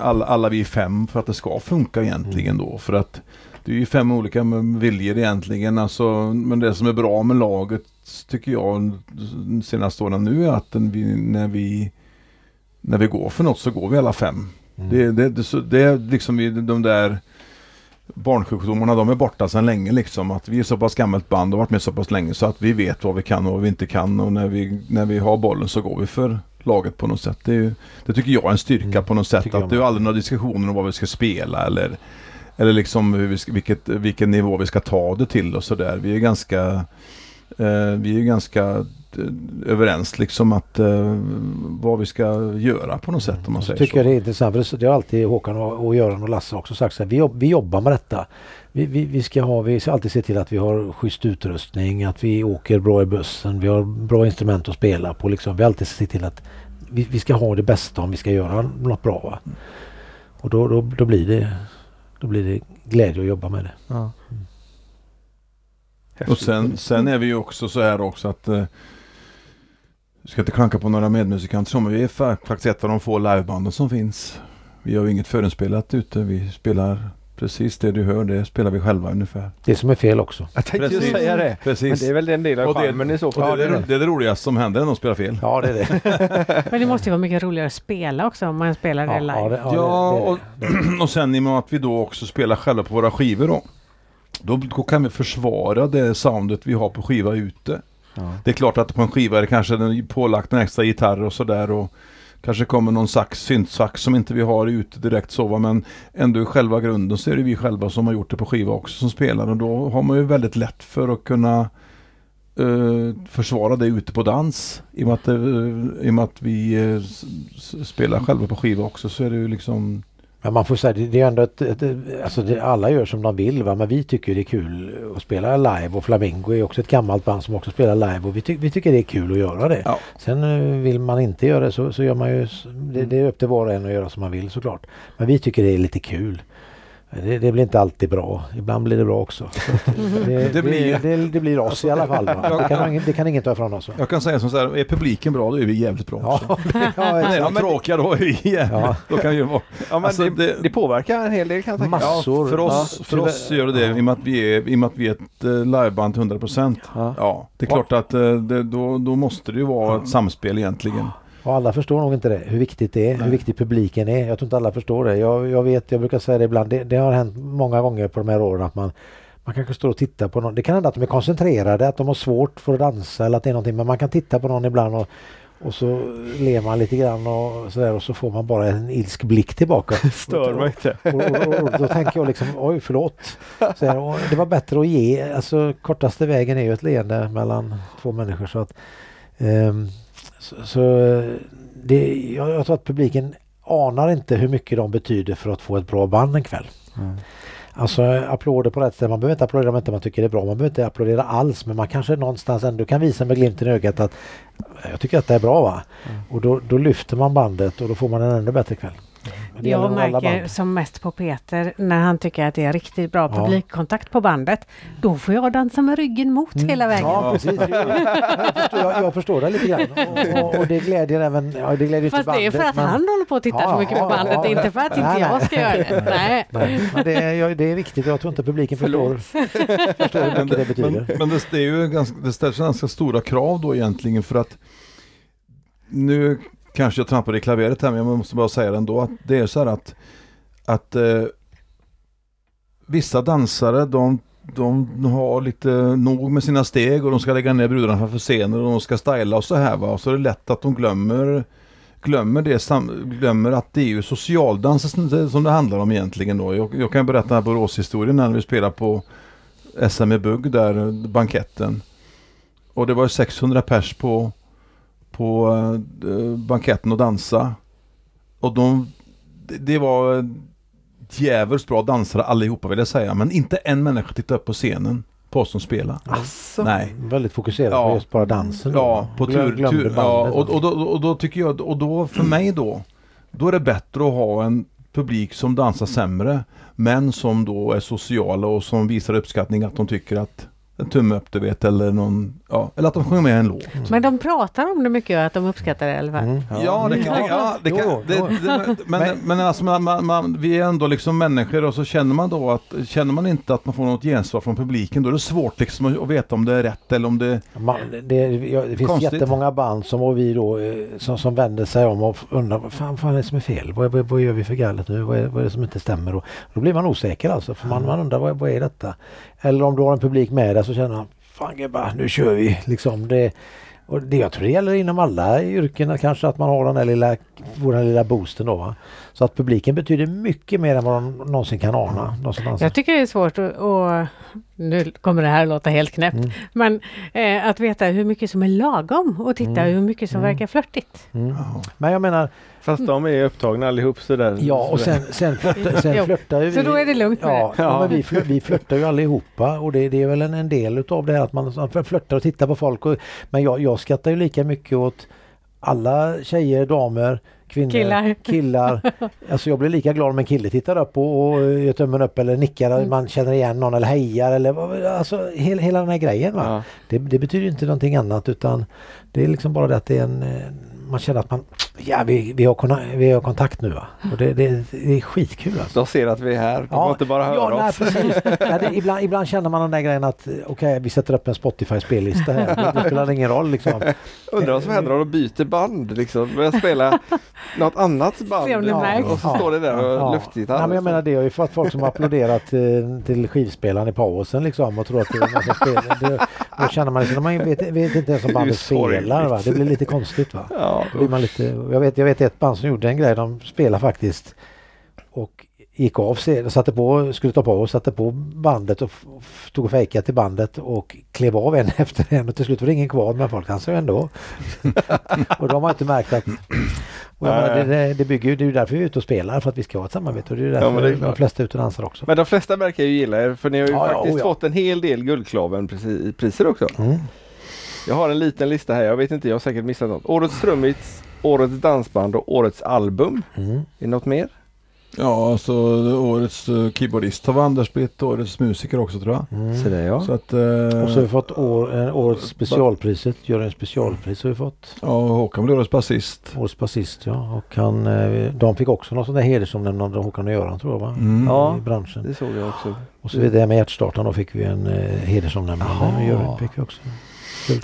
Alla, alla vi fem för att det ska funka egentligen då. För att det är ju fem olika viljor egentligen. Alltså, men det som är bra med laget tycker jag de senaste åren nu är att vi, när vi när vi går för något så går vi alla fem. Mm. Det, det, det, det är liksom de där barnsjukdomarna de är borta sedan länge liksom. Att vi är så pass gammalt band och varit med så pass länge så att vi vet vad vi kan och vad vi inte kan och när vi, när vi har bollen så går vi för laget på något sätt. Det, ju, det tycker jag är en styrka Mm, på något sätt. Att det är aldrig några diskussioner om vad vi ska spela eller eller liksom hur vi ska, vilket, vilken nivå vi ska ta det till och sådär. Vi är ganska eh, Vi är ganska överens liksom att eh, vad vi ska göra på något sätt om man Och så säger tycker så. jag det är intressant för det- det har alltid Håkan och, och Göran och Lasse också sagt så här, vi, jobb, vi jobbar med detta. Vi, vi, vi, ska ha, vi ska alltid se till att vi har schysst utrustning, att vi åker bra i bussen, vi har bra instrument att spela på. Liksom. Vi alltid se till att vi, vi ska ha det bästa om vi ska göra något bra. Va? Och då, då, då, blir det, då blir det glädje att jobba med det. Ja. Och sen, sen är vi ju också så här också att eh, jag ska inte klanka på några medmusikanter så, men vi är fa- faktiskt ett av de få livebanden som finns. Vi har ju inget förinspelat ute. Vi spelar precis det du hör. Det spelar vi själva ungefär. Det som är fel också. Jag tänkte ju Precis. säga det. Men Precis. det är väl en del av Och det- charmen i så det, fall. är det, det är det roligaste som händer när de spelar fel. Ja, det är det. (laughs) Men det måste ju vara mycket roligare att spela också om man spelar det live. ja, det, ja, Ja, det, det, och, (clears throat) och sen i och med att vi då också spelar själva på våra skivor då. Då, då kan vi försvara det soundet vi har på skiva ute ja. Det är klart att på en skiva är det kanske pålagt en extra gitarr och sådär och kanske kommer någon sax, syntsax som inte vi har ute direkt så va, men ändå i själva grunden så är det vi själva som har gjort det på skiva också som spelar och då har man ju väldigt lätt för att kunna uh, försvara det ute på dans. I och med att, uh, i och med att vi uh, spelar själva på skiva också så är det ju liksom men man får säga det, det är ändå ett, ett, alltså det, alla gör som de vill va men vi tycker det är kul att spela live och Flamingo är också ett gammalt band som också spelar live och vi, ty, vi tycker det är kul att göra det. Ja. Sen eh, vill man inte göra det så, så gör man ju, det, det är upp till var och en att göra som man vill såklart. Men vi tycker det är lite kul. Det, det blir inte alltid bra. Ibland blir det bra också. (laughs) Det, det, blir- det, det, det blir oss i alla fall. Det, kan, det kan ingen ta ifrån oss. Va? Jag kan säga som så här, är publiken bra då är vi jävligt bra Ja, också. det, (laughs) ja, är de tråkiga då är vi jävligt, Ja. då kan vi ju vara Ja, men Alltså, det, det- det påverkar en hel del kan jag tänka mig. Massor. För oss, Ja, för oss gör det det i och med att vi är, i och med att vi är ett eh, liveband till 100%. Ja. Ja, det är klart att eh, det, då, då måste det ju vara ett samspel egentligen. Och alla förstår nog inte det, hur viktigt det är, hur viktig publiken är. Jag tror inte alla förstår det. Jag, jag vet, jag brukar säga det ibland, det, det har hänt många gånger på de här åren att man man kanske står och tittar på någon. Det kan hända att de är koncentrerade, att de har svårt för att dansa eller att det är någonting. Men man kan titta på någon ibland och, och så ler man lite grann och sådär och så får man bara en ilsk blick tillbaka. (laughs) Stör mig inte. Och, och, och, och då tänker jag liksom, oj förlåt. Så här, och det var bättre att ge, alltså kortaste vägen är ju ett leende mellan två människor. Så att, ehm, så, så det, jag, jag tror att publiken anar inte hur mycket de betyder för att få ett bra band en kväll. Alltså applåder på rätt ställe. Man behöver inte applådera om inte man tycker det är bra. Man behöver inte applådera alls men man kanske någonstans ändå kan visa med glimten i ögat att jag tycker att det är bra va. Och då, då lyfter man bandet och då får man en ännu bättre kväll. Det Jag märker som mest på Peter när han tycker att det är riktigt bra Ja. publikkontakt på bandet. Då får jag dansa med ryggen mot hela vägen. Mm. Ja, precis. Jag, förstår, jag, jag förstår det lite grann. (laughs) Och, och, och det glädjer även, ja, det glädjer inte Fast det är bandet. för att men- han håller på att titta Ja, så mycket på bandet, ja. inte för att inte Nej, jag nej. ska göra det. (laughs) Nej. Nej, men det är, det är viktigt. Jag tror inte publiken förstår, förstår hur mycket det betyder. Men, men det, det, är ju ganska, det ställs ganska stora krav då egentligen för att nu kanske jag trampade i klaveret här men jag måste bara säga det ändå att det är så här att, att eh, vissa dansare de, de har lite nog med sina steg och de ska lägga ner brudarna framför scenen och de ska styla och så här va och så är det lätt att de glömmer glömmer, det, glömmer att det är ju socialdans som det handlar om egentligen då. Jag, jag kan berätta den här Boråshistorien när vi spelade på SM i Bugg där, banketten. Och det var 600 pers på, på eh, banketten och dansa. Och de, det, var djävulskt bra dansare allihopa vill jag säga. Men inte en människa tittade upp på scenen på oss som spelade. Asså. Nej. Väldigt fokuserad Ja. på just bara dansen. Ja, på Glöm- tur. tur ja, och, och, då, och då tycker jag, och då för mig då, då är det bättre att ha en publik som dansar sämre, men som då är sociala och som visar uppskattning att de tycker att en tumme upp du vet eller någon, ja, eller att de sjunger med en låt. Men de pratar om det mycket att de uppskattar det i alla fall. Mm. Ja, det kan, det, ja, det kan, Jo, det, det, men, men alltså man, man, man, vi är ändå liksom människor och så känner man då att, känner man inte att man får något gensvar från publiken då är det svårt liksom att, att veta om det är rätt eller om det Man, det, ja, det finns Konstigt. jättemånga band som och vi då eh, som, som vänder sig om och undrar vad fan, fan är det som är fel? Vad, vad, vad gör vi för galet nu? Vad är, vad är det som inte stämmer? Och då blir man osäker alltså för man, man undrar vad, vad är detta? Eller om du har en publik med dig så känner man Fan gubbar, nu kör vi liksom. Det, och det, jag tror det gäller inom alla yrken kanske att man har den där lilla, den lilla boosten då. Va? Så att publiken betyder mycket mer än vad de någonsin kan ana. Dansar. Jag tycker det är svårt att, och nu kommer det här att låta helt knäppt, Mm. men eh, att veta hur mycket som är lagom och titta Mm. hur mycket som Mm. verkar flörtigt. Mm. Men jag menar, Fast de är upptagna allihop sådär. Ja och sen, sen, (laughs) flörtar, sen flörtar ju så vi. då är det lugnt med ja, det. ja. Men vi, flör, vi flörtar ju allihopa och det, det är väl en, en del utav det här att man flörtar och tittar på folk. Och, men jag, jag skrattar ju lika mycket åt alla tjejer, damer, kvinnor, Killar. killar. (laughs) Alltså jag blir lika glad om en kille tittar upp och, och gör tummen upp eller nickar, Mm. man känner igen någon eller hejar eller alltså hela, hela den här grejen. Va? Ja. Det, det betyder inte någonting annat utan det är liksom bara det att det är en, man känner att man, ja vi, vi, har, vi har kontakt nu va. Och det, det, det är skitkul alltså. De ser att vi är här, de får inte bara höra ja, nej, oss. precis. ja, det, ibland, ibland känner man den där grejen att eh, okej vi sätter upp en Spotify-spellista här. Det, det spelar ingen roll liksom. Undrar vad som händer om de byter band liksom. Börjar spela något annat band. Märks. och så står det där och Ja. luftgitarr. Nej, men jag menar det har ju fått folk som har applåderat till, till skivspelaren i pausen liksom och tror att det är en massa spel. Då känner man liksom, man vet, vet inte ens om (laughs) bandet spelar va. Det blir lite konstigt va. Ja, blir man lite, jag, vet, jag vet ett band som gjorde en grej, de spelade faktiskt och gick av sig, satte på, skulle ta på och satte på bandet och tog och fejkade till bandet och klev av en (laughs) efter en och till slut var det ingen kvar men folk dansade ändå. (laughs) och de har man inte märkt att och jag menar, det, det, bygger ju, det är ju därför vi är ute och spelar för att vi ska ha ett samarbete och det är ju Ja, därför det är de flesta är ute och dansar också. Men de flesta verkar ju gilla er för ni har ju Ja, ja, faktiskt oh ja. fått en hel del Guldklaven-priser också. Mm. Jag har en liten lista här, jag vet inte, jag har säkert missat något. Årets trummits, Årets dansband och Årets album. Mm. Är det något mer? Ja, alltså årets eh, keyboardist har Anders blivit årets musiker också tror jag. Mm. Så det ja. Så att, eh, Och så har vi fått år, eh, årets specialpriset, Jörgens specialpris har vi fått. ja, Håkan blev årets basist. Årets basist ja. Och han, eh, de fick också något sånt där hedersomnämnande Håkan och Göran tror jag va? Mm. Ja. I branschen. Det såg jag också. Och så vidare med hjärtstartaren då fick vi en eh, hedersomnämnande. Jaha. Jörgen fick vi också.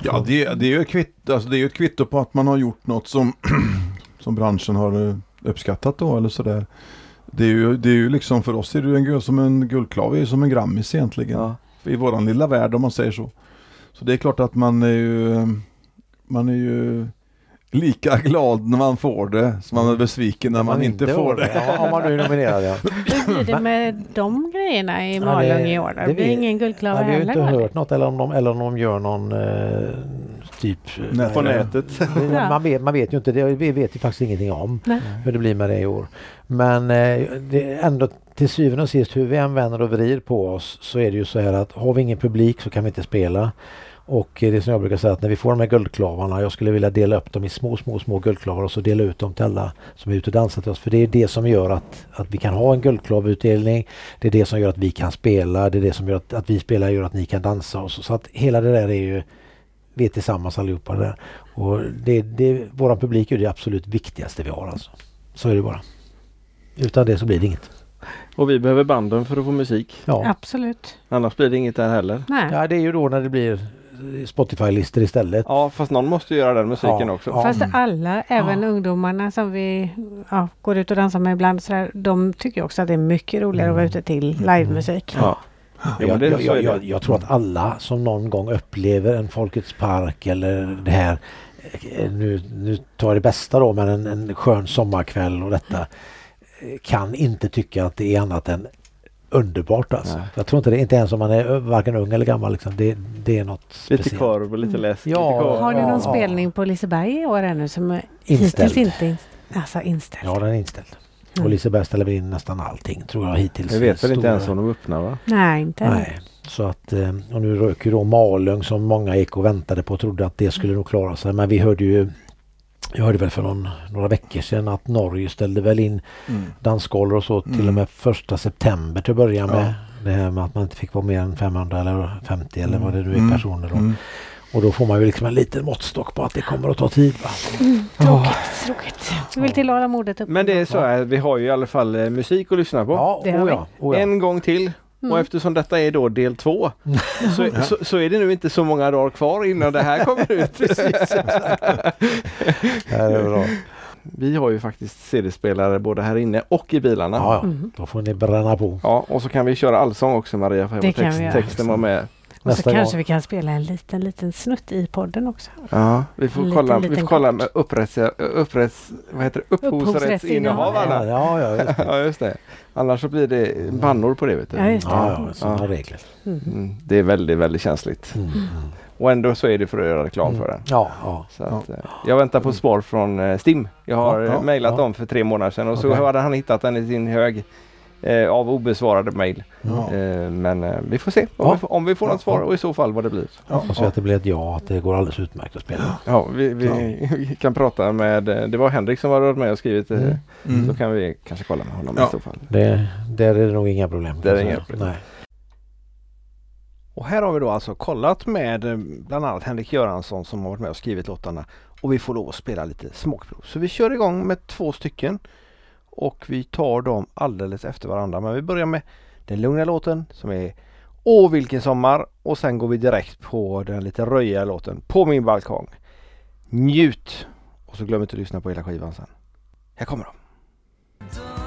Ja, det, det är ju kvitto, alltså det är ju ett kvitto på att man har gjort något som, (clears throat) som branschen har eh, uppskattat då eller sådär. Det är ju, det är ju liksom för oss är det en, som en guldklav, är som en grammis egentligen. Ja. I våran lilla värld om man säger så. Så det är klart att man är ju, man är ju lika glad när man får det som man är besviken när man, inte får det. Ja, om man nu är nominerad ja. (laughs) Hur blir det med de grejerna i Ja, Malung det- i år? det Det blir ingen guldklava Nej, vi har ju heller? inte va? hört något eller om de, eller om de gör någon eh, typ... Nät- På nätet. (laughs) det- Man vet, man vet ju inte, det, vi vet ju faktiskt ingenting om Nej. hur det blir med det i år. Men eh, det är ändå till syvende och sist hur vi än vänder och vrider på oss så är det ju så här att har vi ingen publik så kan vi inte spela. Och det är som jag brukar säga att när vi får de här guldklavarna, jag skulle vilja dela upp dem i små, små, små guldklavar och så dela ut dem till alla som är ute och dansar till oss. För det är det som gör att, att vi kan ha en guldklavutdelning. Det är det som gör att vi kan spela. Det är det som gör att, att vi spelar gör att ni kan dansa. Och så, så att hela det där är ju vi är tillsammans allihopa det där. Och det, det, våran publik är det absolut viktigaste vi har alltså. Så är det bara. Utan det så blir det inget. Och vi behöver banden för att få musik. Ja, Absolut. Annars blir det inget där heller. Nej. ja det är ju då när det blir Spotify-listor istället. Ja fast någon måste göra den musiken Ja, också. ja. Fast alla, även ungdomarna som vi ja, går ut och dansar med ibland, så där, de tycker också att det är mycket roligare att vara ute till livemusik. Ja. Jag, jag, jag, jag tror att alla som någon gång upplever en Folkets park eller det här eh, nu, nu tar jag det bästa då men en, en skön sommarkväll och detta eh, kan inte tycka att det är annat än underbart alltså. Nej. Jag tror inte det, inte ens om man är varken ung eller gammal liksom. det, det är något Lite speciellt. korv och lite läsk. Ja. lite korv. Har ni någon ja. spelning på Liseberg i år ännu som Inställd. hittills inte in, alltså inställd? Ja den är inställd. Mm. Och Liseberg ställer väl in nästan allting tror jag hittills. Jag vet väl inte ens om de öppnar va? Nej, inte. Nej. Så att, eh, och nu röker då Malung som många gick och väntade på och trodde att det skulle nog klara sig. Men vi hörde ju jag hörde väl för någon, några veckor sedan att Norge ställde väl in Mm. dansskolor och så till Mm. och med första september till att börja med. Ja. Det här med att man inte fick vara mer än 500 eller 50 eller vad det nu är Mm. personer då. Mm. Och då får man ju liksom en liten måttstock på att det kommer att ta tid. Va? Tråkigt, tråkigt. Vi vill till att hålla modet uppe. Men det är så här, vi har ju i alla fall eh, musik att lyssna på. Ja, Det har oh vi. ja, oh ja. En gång till. Mm. Och eftersom detta är då del två så, så, så är det nu inte så många dagar kvar innan det här kommer ut. (laughs) Det här är bra. Vi har ju faktiskt CD-spelare både här inne och i bilarna. Ja, ja. Mm. Då får ni bränna på. Ja, och så kan vi köra allsång också Maria, för Det text, texten var med. Och så kanske gång. vi kan spela en liten, liten snutt i podden också. Ja, vi får En kolla, liten, vi får liten kolla med upprätts, upprätts, vad heter det? upphovsrättsinnehavarna. Ja, ja, just det. (laughs) Ja, just det. Annars så blir det bannor på det. Vet du. Ja, just det. Ja, ja, Ja. regler. Mm. Mm, det är väldigt, väldigt känsligt. Mm. Mm. Och ändå så är det för att göra reklam Mm. för den. Ja, ja. Så att, eh, jag väntar på svar från eh, Stim. Jag har Ja, ja, eh, mejlat ja. dem för tre månader sedan och så Okej. hade han hittat den i sin hög eh, av obesvarade mejl. Ja. Eh, men eh, vi får se om, Ja. vi, får, om vi får något Ja, svar ja. och i så fall vad det blir. Ja, Och så att det blir ett ja, att det går alldeles utmärkt att spela. Ja, vi, vi (laughs) kan prata med, eh, det var Henrik som har varit med och skrivit eh, Mm. Mm. Så kan vi kanske kolla med honom Ja. i så fall. Det, där är det nog inga problem. Där är inga problem. Nej. Och här har vi då alltså kollat med eh, bland annat Henrik Göransson som har varit med och skrivit låtarna. Och vi får lov att spela lite smakprov. Så vi kör igång med två stycken. Och vi tar dem alldeles efter varandra. Men vi börjar med den lugna låten som är Åh vilken sommar och sen går vi direkt på den lite röjiga låten På min balkong. Njut! Och så glöm inte att lyssna på hela skivan sen. Här kommer de.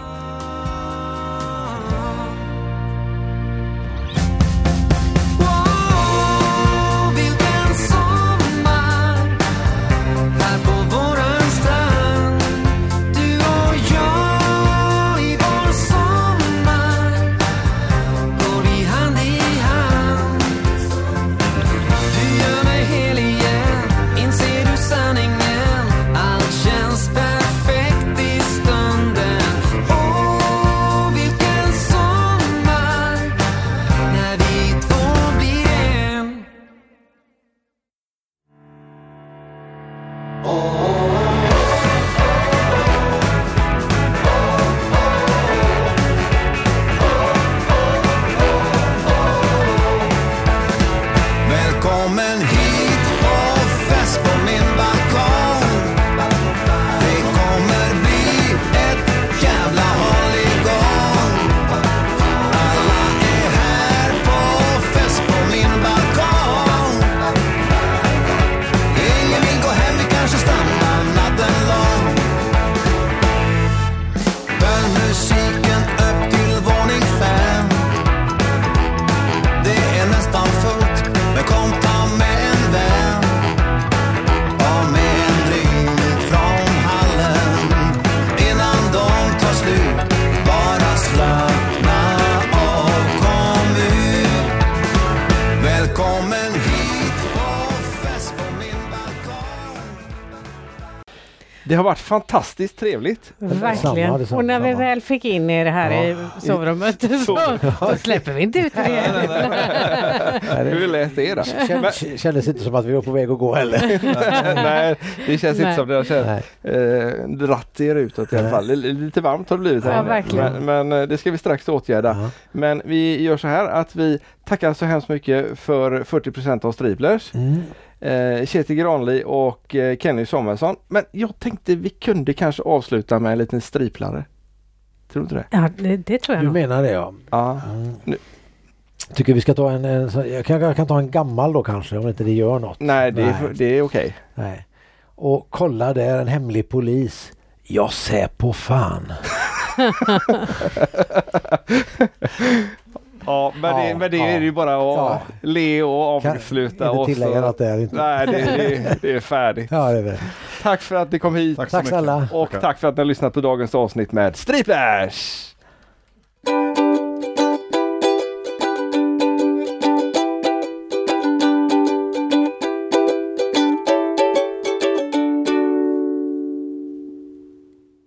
moment Det har varit fantastiskt trevligt. Verkligen. Detsamma, detsamma, och när vi väl fick in er här i sovrummet så då släpper vi inte ut er igen. Hur lät det då? Kän- Kändes inte som att vi var på väg att gå heller. (laughs) Nej, det känns inte Nej. som det har känt. Nej. Eh, dratt er utåt i alla fall. Lite varmt har det blivit här Ja. Men, men eh, det ska vi strax åtgärda. Ja. Men vi gör så här att vi tackar så hemskt mycket för 40% av Striplers. Mm. Eh, Kjetil Granli och eh, Kenny Samuelsson. Men jag tänkte vi kunde kanske avsluta med en liten striplare. Tror du inte det? Ja, det, det tror jag Du nog. menar det ja. Ja. Mm. Tycker vi ska ta en, en så- jag, kan, jag kan ta en gammal då kanske om inte det gör något. Nej, det är, Nej. det är okej. Nej. Och kolla där en hemlig polis. Jag ser på fan. (laughs) (laughs) Ja, men, ja, det, men det ja. är ju bara att ja. le och avsluta. Kan inte tillägga något där. Inte. Nej, det, det, det är färdigt. Ja, det är väl. Tack för att ni kom hit. Tack, tack snälla. Och okay. tack för att ni har lyssnat på dagens avsnitt med Striplash!